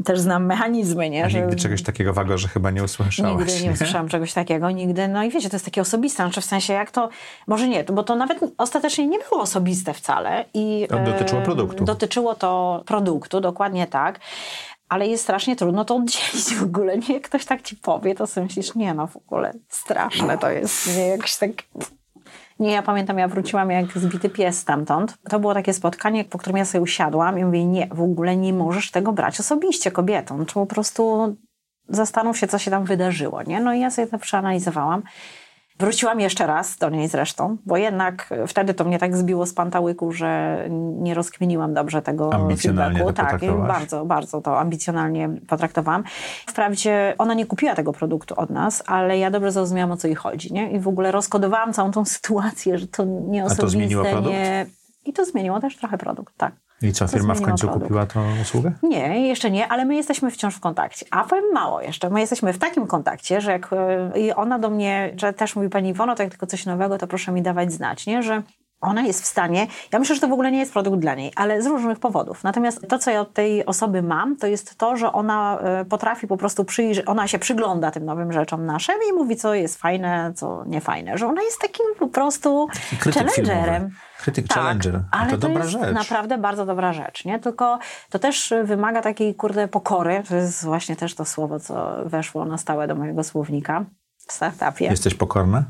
też znam mechanizmy, nie? Że... nigdy czegoś takiego wago, że chyba nie usłyszałaś. Nigdy nie, nie usłyszałam czegoś takiego, nigdy. No i wiecie, to jest takie osobiste, znaczy w sensie jak to, może nie, bo to nawet ostatecznie nie było osobiste wcale. I, to dotyczyło produktu. Dotyczyło to produktu, dokładnie tak. Ale jest strasznie trudno to oddzielić w ogóle. Nie, ktoś tak ci powie, to sobie myślisz, nie no, w ogóle straszne to jest, nie, jakoś tak nie, ja pamiętam, ja wróciłam jak zbity pies stamtąd. To było takie spotkanie, po którym ja sobie usiadłam i mówię, nie, w ogóle nie możesz tego brać osobiście kobietą. Czy po prostu zastanów się, co się tam wydarzyło, nie? No i ja sobie to przeanalizowałam. Wróciłam jeszcze raz do niej zresztą, bo jednak wtedy to mnie tak zbiło z pantałyku, że nie rozkminiłam dobrze tego feedbacku. Tak, bardzo, bardzo to ambicjonalnie potraktowałam. Wprawdzie ona nie kupiła tego produktu od nas, ale ja dobrze zrozumiałam, o co jej chodzi. Nie? I w ogóle rozkodowałam całą tą sytuację, że to nie osobiste. A to zmieniło produkt? Nie... I to zmieniło też trochę produkt, tak. I co, firma w końcu produkt. kupiła tą usługę? Nie, jeszcze nie, ale my jesteśmy wciąż w kontakcie. A powiem mało jeszcze. My jesteśmy w takim kontakcie, że jak i ona do mnie, że też mówi pani Iwono, to jak tylko coś nowego, to proszę mi dawać znać, nie? Że ona jest w stanie, ja myślę, że to w ogóle nie jest produkt dla niej, ale z różnych powodów. Natomiast to, co ja od tej osoby mam, to jest to, że ona e, potrafi po prostu przyjrzeć, ona się przygląda tym nowym rzeczom naszym i mówi, co jest fajne, co niefajne. Że ona jest takim po prostu challengerem. Krytyk tak, challenger. Ale to, to dobra jest rzecz. naprawdę bardzo dobra rzecz, nie? Tylko to też wymaga takiej, kurde, pokory. To jest właśnie też to słowo, co weszło na stałe do mojego słownika w startupie. Jesteś pokorna?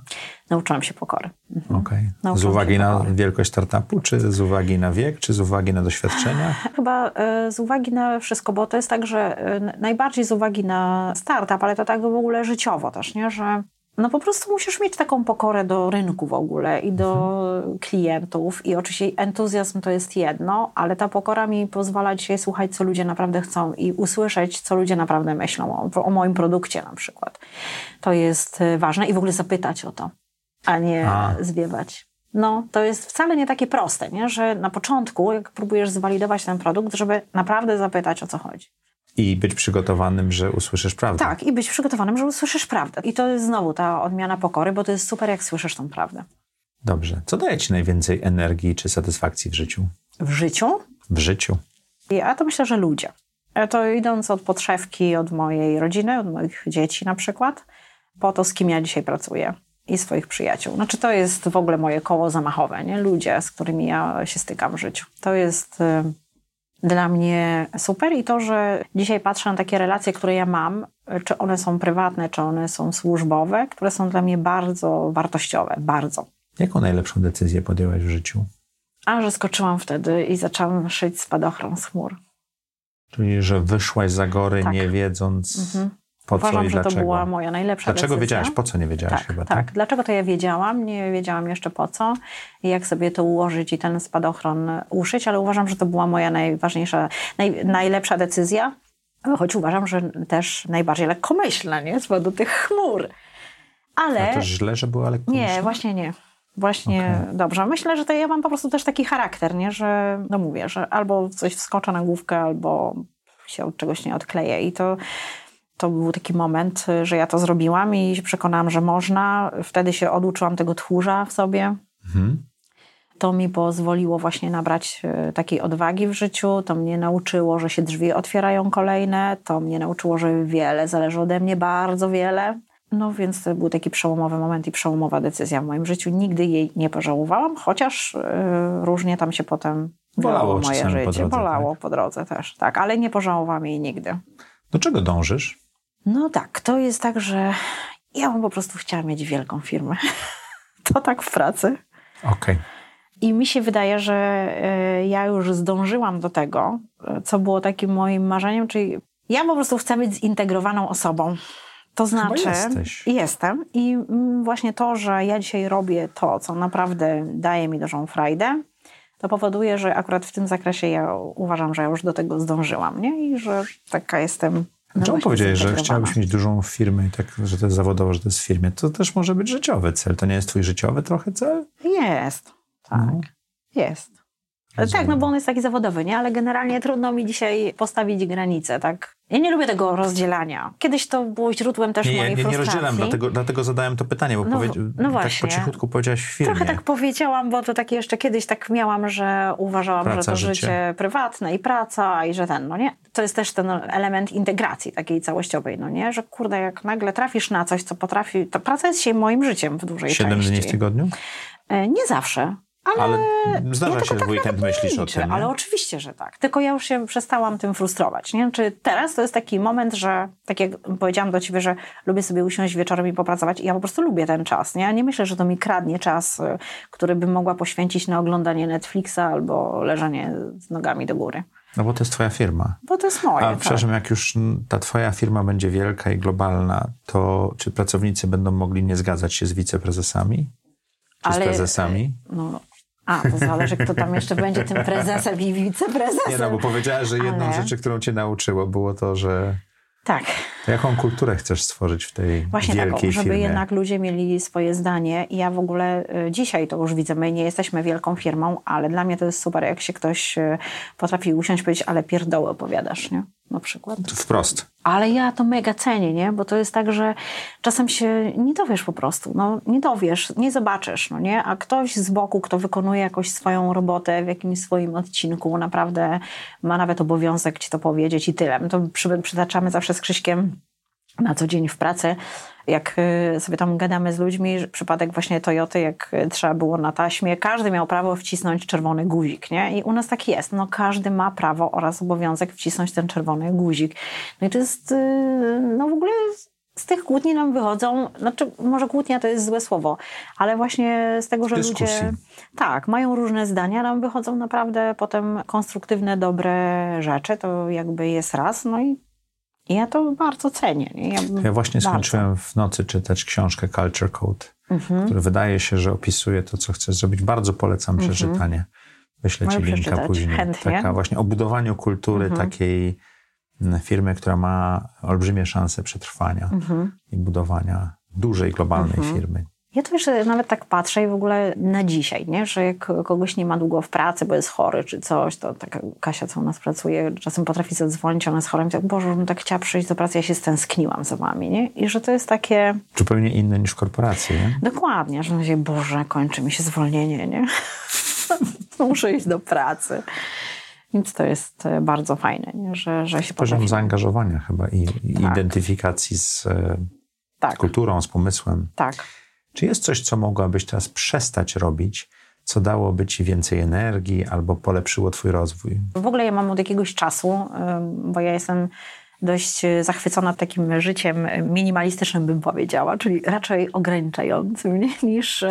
Nauczyłam się pokory. Mhm. Okay. Z uwagi na wielkość startupu, czy z uwagi na wiek, czy z uwagi na doświadczenia? Chyba y, z uwagi na wszystko, bo to jest tak, że y, najbardziej z uwagi na startup, ale to tak w ogóle życiowo też, nie? Że no po prostu musisz mieć taką pokorę do rynku w ogóle i do mhm. klientów. I oczywiście entuzjazm to jest jedno, ale ta pokora mi pozwala dzisiaj słuchać, co ludzie naprawdę chcą i usłyszeć, co ludzie naprawdę myślą o, o moim produkcie na przykład. To jest y, ważne i w ogóle zapytać o to, a nie a. zwiewać. No, to jest wcale nie takie proste, nie? że na początku, jak próbujesz zwalidować ten produkt, żeby naprawdę zapytać, o co chodzi. I być przygotowanym, że usłyszysz prawdę. Tak, i być przygotowanym, że usłyszysz prawdę. I to jest znowu ta odmiana pokory, bo to jest super, jak słyszysz tą prawdę. Dobrze. Co daje ci najwięcej energii czy satysfakcji w życiu? W życiu? W życiu. Ja to myślę, że ludzie. E, to idąc od podszewki, od mojej rodziny, od moich dzieci na przykład, po to, z kim ja dzisiaj pracuję i swoich przyjaciół. Znaczy to jest w ogóle moje koło zamachowe, nie? Ludzie, z którymi ja się stykam w życiu. To jest y, dla mnie super i to, że dzisiaj patrzę na takie relacje, które ja mam, czy one są prywatne, czy one są służbowe, które są dla mnie bardzo wartościowe, bardzo. Jaką najlepszą decyzję podjęłaś w życiu? A, że skoczyłam wtedy i zaczęłam szyć spadochron z chmur. Czyli, że wyszłaś za gory, Tak. nie wiedząc Mhm. Po Uważam, co i że dlaczego. to była moja najlepsza Dlaczego decyzja. wiedziałaś? Po co nie wiedziałaś Tak, chyba, tak, tak? Dlaczego to ja wiedziałam? Nie wiedziałam jeszcze po co i jak sobie to ułożyć i ten spadochron uszyć, ale uważam, że to była moja najważniejsza, naj, najlepsza decyzja, choć uważam, że też najbardziej lekkomyślna, nie? Z powodu tych chmur. Ale... A to źle, że była lekko Nie, właśnie nie. Właśnie dobrze. Myślę, że to ja mam po prostu też taki charakter, nie? że no mówię, że albo coś wskoczę na główkę, albo się od czegoś nie odkleję. I to, to był taki moment, że ja to zrobiłam i się przekonałam, że można. Wtedy się oduczyłam tego tchórza w sobie. Mhm. To mi pozwoliło właśnie nabrać e, takiej odwagi w życiu. To mnie nauczyło, że się drzwi otwierają kolejne. To mnie nauczyło, że wiele zależy ode mnie, bardzo wiele. No więc to był taki przełomowy moment i przełomowa decyzja w moim życiu. Nigdy jej nie pożałowałam, chociaż e, różnie tam się potem Bolało moje czasami po życie. drodze, Bolało po drodze też, tak. Ale nie pożałowałam jej nigdy. Do czego dążysz? No tak, to jest tak, że ja bym po prostu chciała mieć wielką firmę. to tak w pracy. Okej. I mi się wydaje, że e, ja już zdążyłam do tego, e, co było takim moim marzeniem, czyli ja po prostu chcę być zintegrowaną osobą. To znaczy, jestem i mm, właśnie to, że ja dzisiaj robię to, co naprawdę daje mi dużą frajdę, to powoduje, że akurat w tym zakresie ja uważam, że ja już do tego zdążyłam, nie? I że taka jestem. No Czemu powiedziałeś, że chciałabyś mieć dużą firmę i tak, że to jest zawodowo, że to jest w firmie? To też może być życiowy cel. To nie jest twój życiowy trochę cel? Jest, tak. No. Jest. Rozumiem. Tak, no bo on jest taki zawodowy, nie? Ale generalnie trudno mi dzisiaj postawić granice, tak? Ja nie lubię tego rozdzielania. Kiedyś to było źródłem też Nie, ja mojej nie, nie frustracji. rozdzielam, dlatego, dlatego zadałem to pytanie, bo No, powiedz, no tak po cichutku powiedziałaś w firmie. Trochę tak powiedziałam, bo to takie jeszcze kiedyś tak miałam, że uważałam, Praca, że to życie. życie. prywatne i praca i że ten, no nie? To jest też ten element integracji takiej całościowej, no nie? Że kurde, jak nagle trafisz na coś, co potrafi... To praca jest dzisiaj moim życiem w dużej Siedem części. dni w tygodniu? E, Nie zawsze. Ale, Ale zdarza się, że w weekend myślisz o tym, nie? Ale oczywiście, że tak. Tylko ja już się przestałam tym frustrować. Nie? Czy teraz to jest taki moment, że tak jak powiedziałam do ciebie, że lubię sobie usiąść wieczorem i popracować i ja po prostu lubię ten czas. Nie? Ja nie myślę, że to mi kradnie czas, y, który bym mogła poświęcić na oglądanie Netflixa albo leżenie z nogami do góry. No bo to jest twoja firma. Bo to jest moje. A tak. przepraszam, jak już ta twoja firma będzie wielka i globalna, to czy pracownicy będą mogli nie zgadzać się z wiceprezesami? Czy z Ale- prezesami? No, a, to zależy, kto tam jeszcze będzie tym prezesem i wiceprezesem. Nie no, bo powiedziałeś, że jedną Ale- rzeczy, którą cię nauczyło, było to, że Tak. to jaką kulturę chcesz stworzyć w tej Właśnie wielkiej taką, żeby firmie? jednak ludzie mieli swoje zdanie. I ja w ogóle y, dzisiaj to już widzę, my nie jesteśmy wielką firmą, ale dla mnie to jest super, jak się ktoś y, potrafi usiąść i powiedzieć, ale pierdoły opowiadasz, nie? Na przykład. Wprost. Ale ja to mega cenię, nie? Bo to jest tak, że czasem się nie dowiesz po prostu, no nie dowiesz, nie zobaczysz, no nie? A ktoś z boku, kto wykonuje jakoś swoją robotę w jakimś swoim odcinku, naprawdę ma nawet obowiązek ci to powiedzieć i tyle. My to przy, przytaczamy zawsze z Krzyśkiem na co dzień w pracy, jak y, sobie tam gadamy z ludźmi, przypadek właśnie Toyoty, jak trzeba było na taśmie, każdy miał prawo wcisnąć czerwony guzik, nie? I u nas tak jest, no każdy ma prawo oraz obowiązek wcisnąć ten czerwony guzik. No i to jest, y, no w ogóle z tych kłótni nam wychodzą, znaczy może kłótnia to jest złe słowo, ale właśnie z tego, że Dyskusji. ludzie tak, mają różne zdania, nam wychodzą naprawdę potem konstruktywne, dobre rzeczy, to jakby jest raz, no i i ja to bardzo cenię. Ja, Ja właśnie bardzo. skończyłem w nocy czytać książkę Culture Code, Mhm. który wydaje się, że opisuje to, co chcę zrobić. Bardzo polecam przeczytanie. Wyślę ci Mogę linka przeczytać, później. chętnie. Taka właśnie o budowaniu kultury Mhm. takiej mm, firmy, która ma olbrzymie szanse przetrwania Mhm. i budowania dużej, globalnej firmy. Ja to jeszcze nawet tak patrzę i w ogóle na dzisiaj, nie? że jak kogoś nie ma długo w pracy, bo jest chory czy coś, to taka Kasia, co u nas pracuje, czasem potrafi zadzwonić, ona jest chora i tak, Boże, bym tak chciała przyjść do pracy, ja się stęskniłam za wami. Nie? I że to jest takie... Zupełnie inne niż w korporacji, nie? Dokładnie, że mówię, Boże, kończy mi się zwolnienie, nie? Muszę iść do pracy. Więc to jest e, bardzo fajne, nie? Że, że się Poziom zaangażowania chyba i, i tak. identyfikacji z, e, tak. z kulturą, z pomysłem. Tak. Czy jest coś, co mogłabyś teraz przestać robić, co dałoby ci więcej energii albo polepszyło twój rozwój? W ogóle ja mam od jakiegoś czasu, bo ja jestem dość zachwycona takim życiem minimalistycznym, bym powiedziała, czyli raczej ograniczającym niż.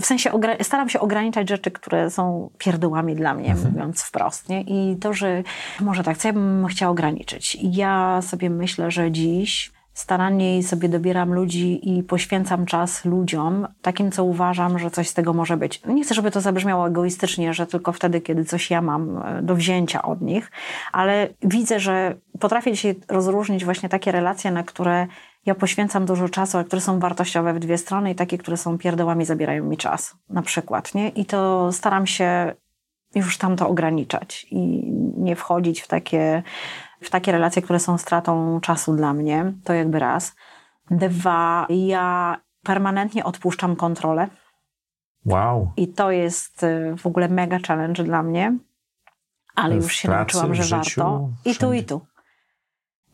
W sensie staram się ograniczać rzeczy, które są pierdołami dla mnie, mhm. mówiąc wprost. Nie? I to, że może tak, co ja bym chciała ograniczyć? Ja sobie myślę, że dziś starannie sobie dobieram ludzi i poświęcam czas ludziom, takim, co uważam, że coś z tego może być. Nie chcę, żeby to zabrzmiało egoistycznie, że tylko wtedy, kiedy coś ja mam e, do wzięcia od nich, ale widzę, że potrafię dzisiaj rozróżnić właśnie takie relacje, na które ja poświęcam dużo czasu, a które są wartościowe w dwie strony i takie, które są pierdołami, zabierają mi czas, na przykład, nie? I to staram się już tam to ograniczać i nie wchodzić w takie w takie relacje, które są stratą czasu dla mnie. To jakby raz. Dwa, ja permanentnie odpuszczam kontrolę. Wow. I to jest y, w ogóle mega challenge dla mnie, ale już się pracy, nauczyłam, że warto. I tu, i tu.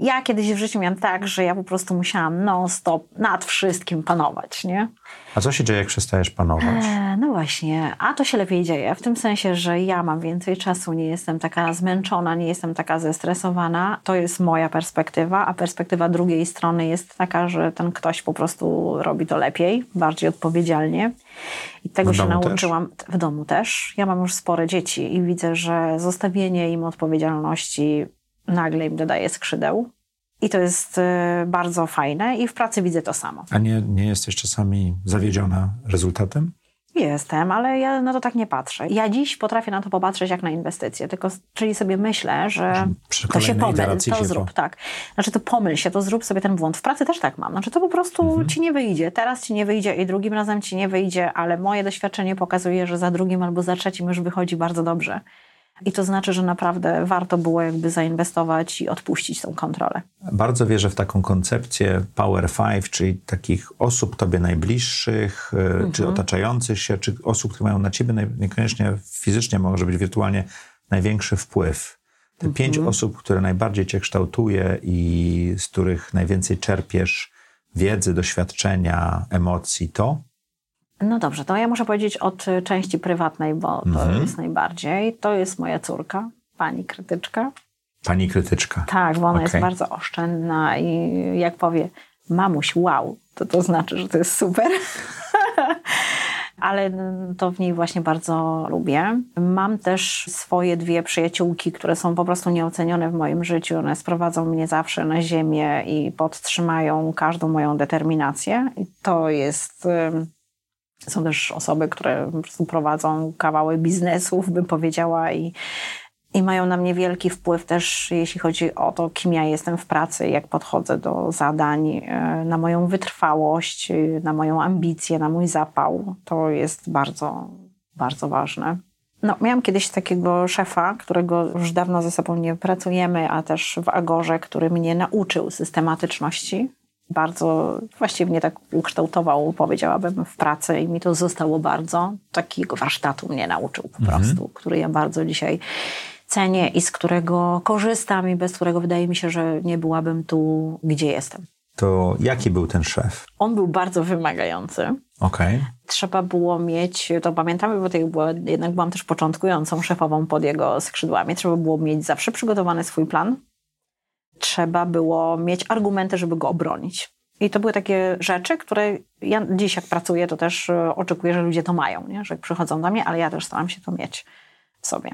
Ja kiedyś w życiu miałam tak, że ja po prostu musiałam non-stop nad wszystkim panować, nie? A co się dzieje, jak przestajesz panować? E, no właśnie, a to się lepiej dzieje, w tym sensie, że ja mam więcej czasu, nie jestem taka zmęczona, nie jestem taka zestresowana. To jest moja perspektywa, a perspektywa drugiej strony jest taka, że ten ktoś po prostu robi to lepiej, bardziej odpowiedzialnie. I tego w się nauczyłam też? w domu też. Ja mam już spore dzieci i widzę, że zostawienie im odpowiedzialności nagle im dodaje skrzydeł. I to jest y, bardzo fajne i w pracy widzę to samo. A nie, nie jesteś czasami zawiedziona rezultatem? Jestem, ale ja na to tak nie patrzę. Ja dziś potrafię na to popatrzeć jak na inwestycję, tylko czyli sobie myślę, że to się pomyl, to zrób, tak. Znaczy to pomyl się, to zrób sobie ten błąd. W pracy też tak mam. Znaczy to po prostu mhm. ci nie wyjdzie. Teraz ci nie wyjdzie i drugim razem ci nie wyjdzie, ale moje doświadczenie pokazuje, że za drugim albo za trzecim już wychodzi bardzo dobrze. I to znaczy, że naprawdę warto było jakby zainwestować i odpuścić tą kontrolę. Bardzo wierzę w taką koncepcję Power Five, czyli takich osób tobie najbliższych, e, mhm. czy otaczających się, czy osób, które mają na ciebie niekoniecznie fizycznie, może być wirtualnie, największy wpływ. Te mhm. pięć osób, które najbardziej cię kształtuje i z których najwięcej czerpiesz wiedzy, doświadczenia, emocji, to no dobrze, to ja muszę powiedzieć od części prywatnej, bo to mhm. jest najbardziej. To jest moja córka, pani krytyczka. Pani krytyczka. Tak, bo ona okay. jest bardzo oszczędna i jak powie mamuś, wow, to to znaczy, że to jest super. Ale to w niej właśnie bardzo lubię. Mam też swoje dwie przyjaciółki, które są po prostu nieocenione w moim życiu. One sprowadzą mnie zawsze na ziemię i podtrzymają każdą moją determinację. I to jest są też osoby, które po prostu prowadzą kawały biznesów, bym powiedziała, i, i mają na mnie wielki wpływ też, jeśli chodzi o to, kim ja jestem w pracy, jak podchodzę do zadań, e, na moją wytrwałość, na moją ambicję, na mój zapał. To jest bardzo, bardzo ważne. No, miałam kiedyś takiego szefa, którego już dawno ze sobą nie pracujemy, a też w Agorze, który mnie nauczył systematyczności bardzo właściwie mnie tak ukształtował, powiedziałabym, w pracy i mi to zostało bardzo. Takiego warsztatu mnie nauczył po mhm. prostu, który ja bardzo dzisiaj cenię i z którego korzystam i bez którego wydaje mi się, że nie byłabym tu, gdzie jestem. To jaki był ten szef? On był bardzo wymagający. Okay. Trzeba było mieć, to pamiętamy, bo była, jednak byłam też początkującą szefową pod jego skrzydłami. Trzeba było mieć zawsze przygotowany swój plan, trzeba było mieć argumenty, żeby go obronić. I to były takie rzeczy, które ja dziś jak pracuję, to też e, oczekuję, że ludzie to mają, nie? że przychodzą do mnie, ale ja też staram się to mieć w sobie.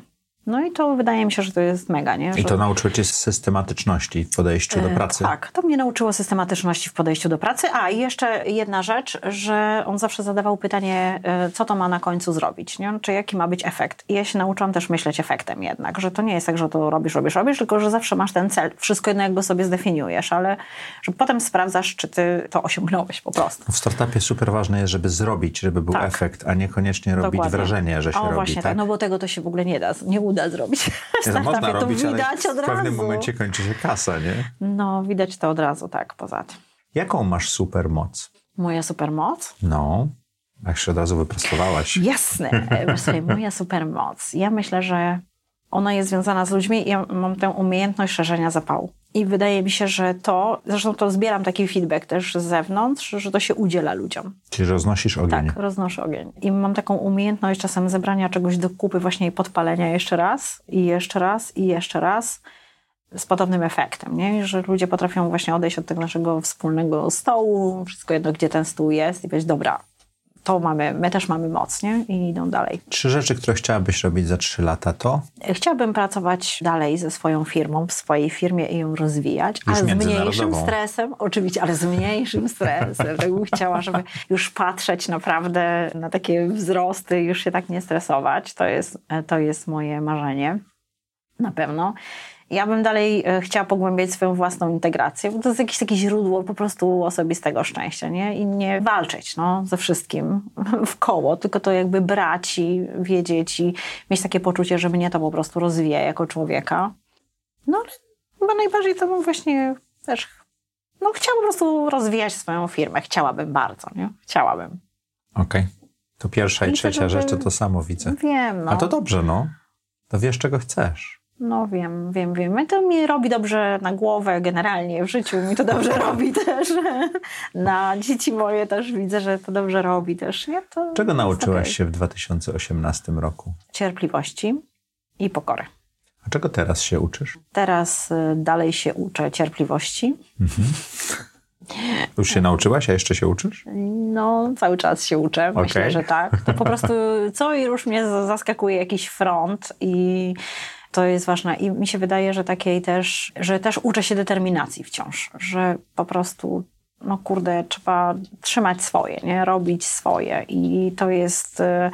No i to wydaje mi się, że to jest mega, nie? Że... I to nauczyło cię systematyczności w podejściu do pracy? E, tak, to mnie nauczyło systematyczności w podejściu do pracy. A i jeszcze jedna rzecz, że on zawsze zadawał pytanie, e, co to ma na końcu zrobić, nie? czy jaki ma być efekt. I ja się nauczyłam też myśleć efektem jednak, że to nie jest tak, że to robisz, robisz, robisz, tylko że zawsze masz ten cel. Wszystko jedno jakby sobie zdefiniujesz, ale że potem sprawdzasz, czy ty to osiągnąłeś po prostu. W startupie super ważne jest, żeby zrobić, żeby był tak. efekt, a niekoniecznie robić Dokładnie. wrażenie, że się o, robi. Właśnie tak? tak, no bo tego to się w ogóle nie da, nie uda zrobić. Nie, można robić, to widać ale w pewnym momencie kończy się kasa, nie? No, widać to od razu, tak, poza tym. Jaką masz supermoc? Moja supermoc? No, jak się od razu wyprostowałaś. Jasne, sobie, moja supermoc. Ja myślę, że ona jest związana z ludźmi i ja mam tę umiejętność szerzenia zapału. I wydaje mi się, że to, zresztą to zbieram taki feedback też z zewnątrz, że to się udziela ludziom. Czyli roznosisz ogień. Tak, roznoszę ogień. I mam taką umiejętność czasem zebrania czegoś do kupy właśnie i podpalenia jeszcze raz, i jeszcze raz, i jeszcze raz z podobnym efektem, nie? że ludzie potrafią właśnie odejść od tego naszego wspólnego stołu, wszystko jedno, gdzie ten stół jest i powiedzieć, dobra, to mamy, my też mamy moc, nie? I idą dalej. Trzy rzeczy, które chciałabyś robić za trzy lata to? Chciałabym pracować dalej ze swoją firmą, w swojej firmie i ją rozwijać, już ale z mniejszym stresem, oczywiście, ale z mniejszym stresem. tak bym chciała, żeby już patrzeć naprawdę na takie wzrosty, już się tak nie stresować. To jest, to jest moje marzenie. Na pewno. Ja bym dalej e, chciała pogłębiać swoją własną integrację, bo to jest jakieś takie źródło po prostu osobistego szczęścia, nie? I nie walczyć no, ze wszystkim w koło, tylko to jakby brać i wiedzieć i mieć takie poczucie, że mnie to po prostu rozwija jako człowieka. No ale chyba najbardziej to bym właśnie też, no chciałabym po prostu rozwijać swoją firmę. Chciałabym bardzo, nie? Chciałabym. Okej. Okay. To pierwsza i, I trzecia rzecz to to samo widzę. Wiem, no. A to dobrze, no. To wiesz, czego chcesz. No wiem, wiem, wiem. To mi robi dobrze na głowę generalnie w życiu. Mi to dobrze robi też. Na dzieci moje też widzę, że to dobrze robi też. Nie? To Czego nauczyłaś okay. się w 2018 roku? Cierpliwości i pokory. A czego teraz się uczysz? Teraz y, dalej się uczę cierpliwości. Mhm. Już się nauczyłaś, a jeszcze się uczysz? No, cały czas się uczę. Okay. Myślę, że tak. To po prostu co i już mnie zaskakuje jakiś front i to jest ważne. I mi się wydaje, że takiej też, że też uczę się determinacji wciąż, że po prostu no kurde, trzeba trzymać swoje, nie? Robić swoje. I to jest, e,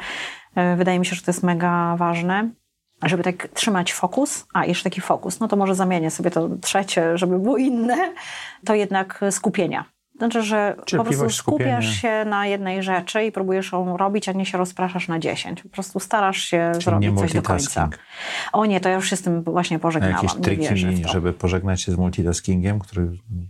e, wydaje mi się, że to jest mega ważne żeby tak trzymać fokus, a jeszcze taki fokus, no to może zamienię sobie to trzecie, żeby było inne, to jednak skupienia. Znaczy, że po prostu skupiasz skupienie. się na jednej rzeczy i próbujesz ją robić, a nie się rozpraszasz na dziesięć. Po prostu starasz się Czyli zrobić coś do końca. O nie, to ja już się z tym właśnie pożegnałam. A jakieś triki, mi, żeby pożegnać się z multitaskingiem, który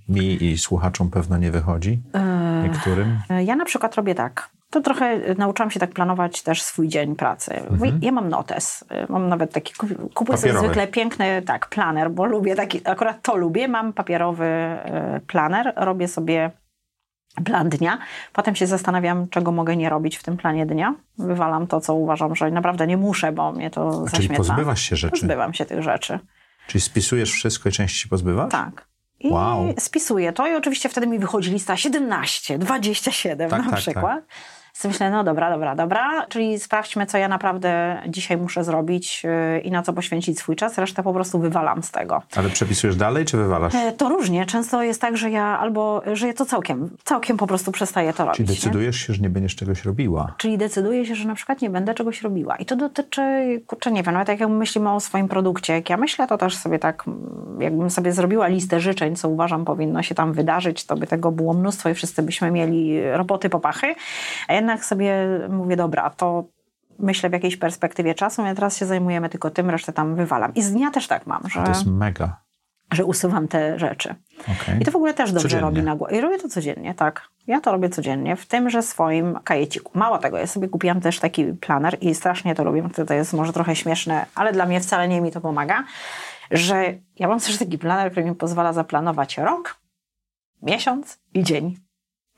mi i słuchaczom pewno nie wychodzi? Yy, Niektórym? Ja na przykład robię tak. To trochę nauczyłam się tak planować też swój dzień pracy. Mhm. Ja mam notes, mam nawet taki, kupuję sobie zwykle piękny tak, planer, bo lubię taki, akurat to lubię, mam papierowy e, planer, robię sobie plan dnia. Potem się zastanawiam, czego mogę nie robić w tym planie dnia. Wywalam to, co uważam, że naprawdę nie muszę, bo mnie to zaśmieta. Czyli pozbywasz się rzeczy? Pozbywam się tych rzeczy. Czyli spisujesz wszystko i części się pozbywasz? Tak. I wow. spisuję to i oczywiście wtedy mi wychodzi lista 17, 27 tak, na tak, przykład. Tak. Więc myślę, no dobra, dobra, dobra, czyli sprawdźmy, co ja naprawdę dzisiaj muszę zrobić yy, i na co poświęcić swój czas, resztę po prostu wywalam z tego. Ale przepisujesz dalej, czy wywalasz? E, to różnie. Często jest tak, że ja albo, że ja to całkiem, całkiem po prostu przestaję to robić. Czyli decydujesz nie? się, że nie będziesz czegoś robiła. Czyli decyduję się, że na przykład nie będę czegoś robiła. I to dotyczy, kurczę, nie wiem, nawet jak myślimy o swoim produkcie, jak ja myślę, to też sobie tak, jakbym sobie zrobiła listę życzeń, co uważam powinno się tam wydarzyć, to by tego było mnóstwo i wszyscy byśmy mieli roboty popachy. A jednak sobie mówię, dobra, to myślę w jakiejś perspektywie czasu, a teraz się zajmujemy tylko tym, resztę tam wywalam. I z dnia też tak mam, że... To jest mega. Że usuwam te rzeczy. Okay. I to w ogóle też dobrze codziennie. robi na głowę. I robię to codziennie, tak. Ja to robię codziennie, w tymże swoim kajeciku. Mało tego, ja sobie kupiłam też taki planer i strasznie to lubię. To jest może trochę śmieszne, ale dla mnie wcale nie mi to pomaga, że ja mam też taki planer, który mi pozwala zaplanować rok, miesiąc i dzień.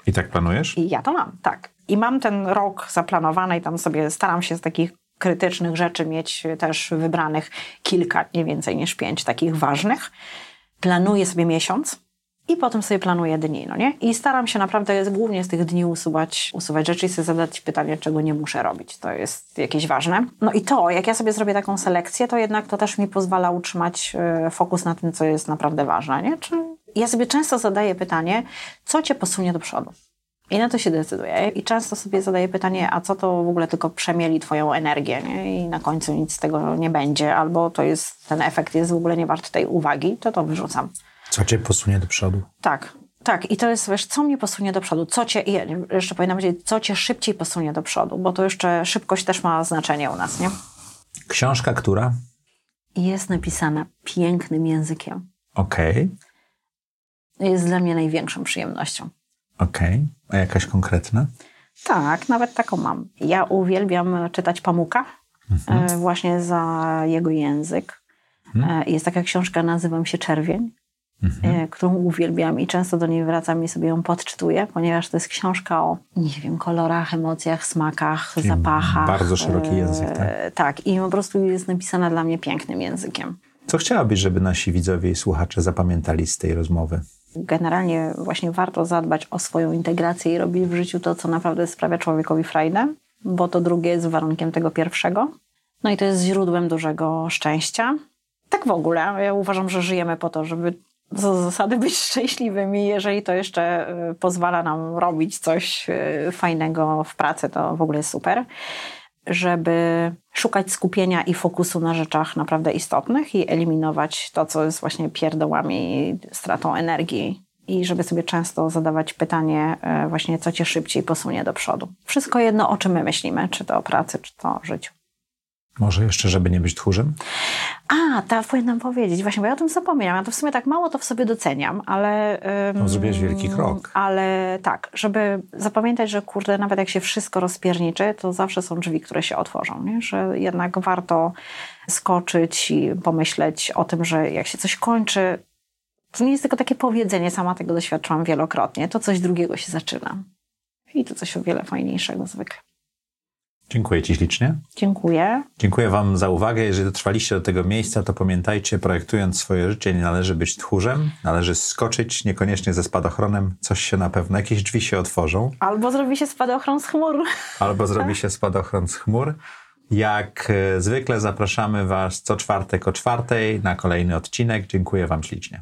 I tak planujesz? I ja to mam, tak. I mam ten rok zaplanowany i tam sobie staram się z takich krytycznych rzeczy mieć też wybranych kilka, nie więcej niż pięć takich ważnych. Planuję sobie miesiąc i potem sobie planuję dni, no nie? I staram się naprawdę głównie z tych dni usuwać, usuwać rzeczy i sobie zadać pytanie, czego nie muszę robić. To jest jakieś ważne. No i to, jak ja sobie zrobię taką selekcję, to jednak to też mi pozwala utrzymać e, fokus na tym, co jest naprawdę ważne, nie? Czy ja sobie często zadaję pytanie, co cię posunie do przodu? I na to się decyduję. I często sobie zadaję pytanie, a co to w ogóle tylko przemieli twoją energię, nie? I na końcu nic z tego nie będzie, albo to jest, ten efekt jest w ogóle nie wart tej uwagi, to to wyrzucam. Co cię posunie do przodu? Tak, tak, i to jest, wiesz, co mnie posunie do przodu, co cię, jeszcze powinnam powiedzieć, co cię szybciej posunie do przodu, bo to jeszcze szybkość też ma znaczenie u nas, nie? Książka, która? Jest napisana pięknym językiem. Okej. Okay. Jest dla mnie największą przyjemnością. Okej. Okay. A jakaś konkretna? Tak, nawet taką mam. Ja uwielbiam czytać Pamuka, mhm. E, właśnie za jego język. Mhm. E, jest taka książka, nazywam się Czerwień mhm. E, którą uwielbiam i często do niej wracam i sobie ją podczytuję, ponieważ to jest książka o, nie wiem, kolorach, emocjach, smakach, Czyli zapachach. Bardzo szeroki język, tak? Tak, i po prostu jest napisana dla mnie pięknym językiem. Co chciałabyś, żeby nasi widzowie i słuchacze zapamiętali z tej rozmowy? Generalnie właśnie warto zadbać o swoją integrację i robić w życiu to, co naprawdę sprawia człowiekowi frajdę, bo to drugie jest warunkiem tego pierwszego. No i to jest źródłem dużego szczęścia. Tak w ogóle. Ja uważam, że żyjemy po to, żeby z zasady być szczęśliwymi. Jeżeli to jeszcze y, pozwala nam robić coś y, fajnego w pracy, to w ogóle jest super. Żeby szukać skupienia i fokusu na rzeczach naprawdę istotnych i eliminować to, co jest właśnie pierdołami i stratą energii. I żeby sobie często zadawać pytanie, y, właśnie co cię szybciej posunie do przodu. Wszystko jedno, o czym my myślimy, czy to o pracy, czy to o życiu. Może jeszcze, żeby nie być tchórzem? A, tak powinnam powiedzieć. Właśnie, bo ja o tym zapomniałam. Ja to w sumie tak mało to w sobie doceniam, ale... Um, no, zrobiłeś wielki krok. Ale tak, żeby zapamiętać, że kurde, nawet jak się wszystko rozpierniczy, to zawsze są drzwi, które się otworzą. Nie? Że jednak warto skoczyć i pomyśleć o tym, że jak się coś kończy, to nie jest tylko takie powiedzenie, sama tego doświadczyłam wielokrotnie, to coś drugiego się zaczyna. I to coś o wiele fajniejszego zwykle. Dziękuję Ci ślicznie. Dziękuję. Dziękuję Wam za uwagę. Jeżeli dotrwaliście do tego miejsca, to pamiętajcie, projektując swoje życie, nie należy być tchórzem, należy skoczyć, niekoniecznie ze spadochronem. Coś się na pewno, jakieś drzwi się otworzą. Albo zrobi się spadochron z chmur. Albo zrobi się spadochron z chmur. Jak e, zwykle zapraszamy Was co czwartek o czwartej na kolejny odcinek. Dziękuję Wam ślicznie.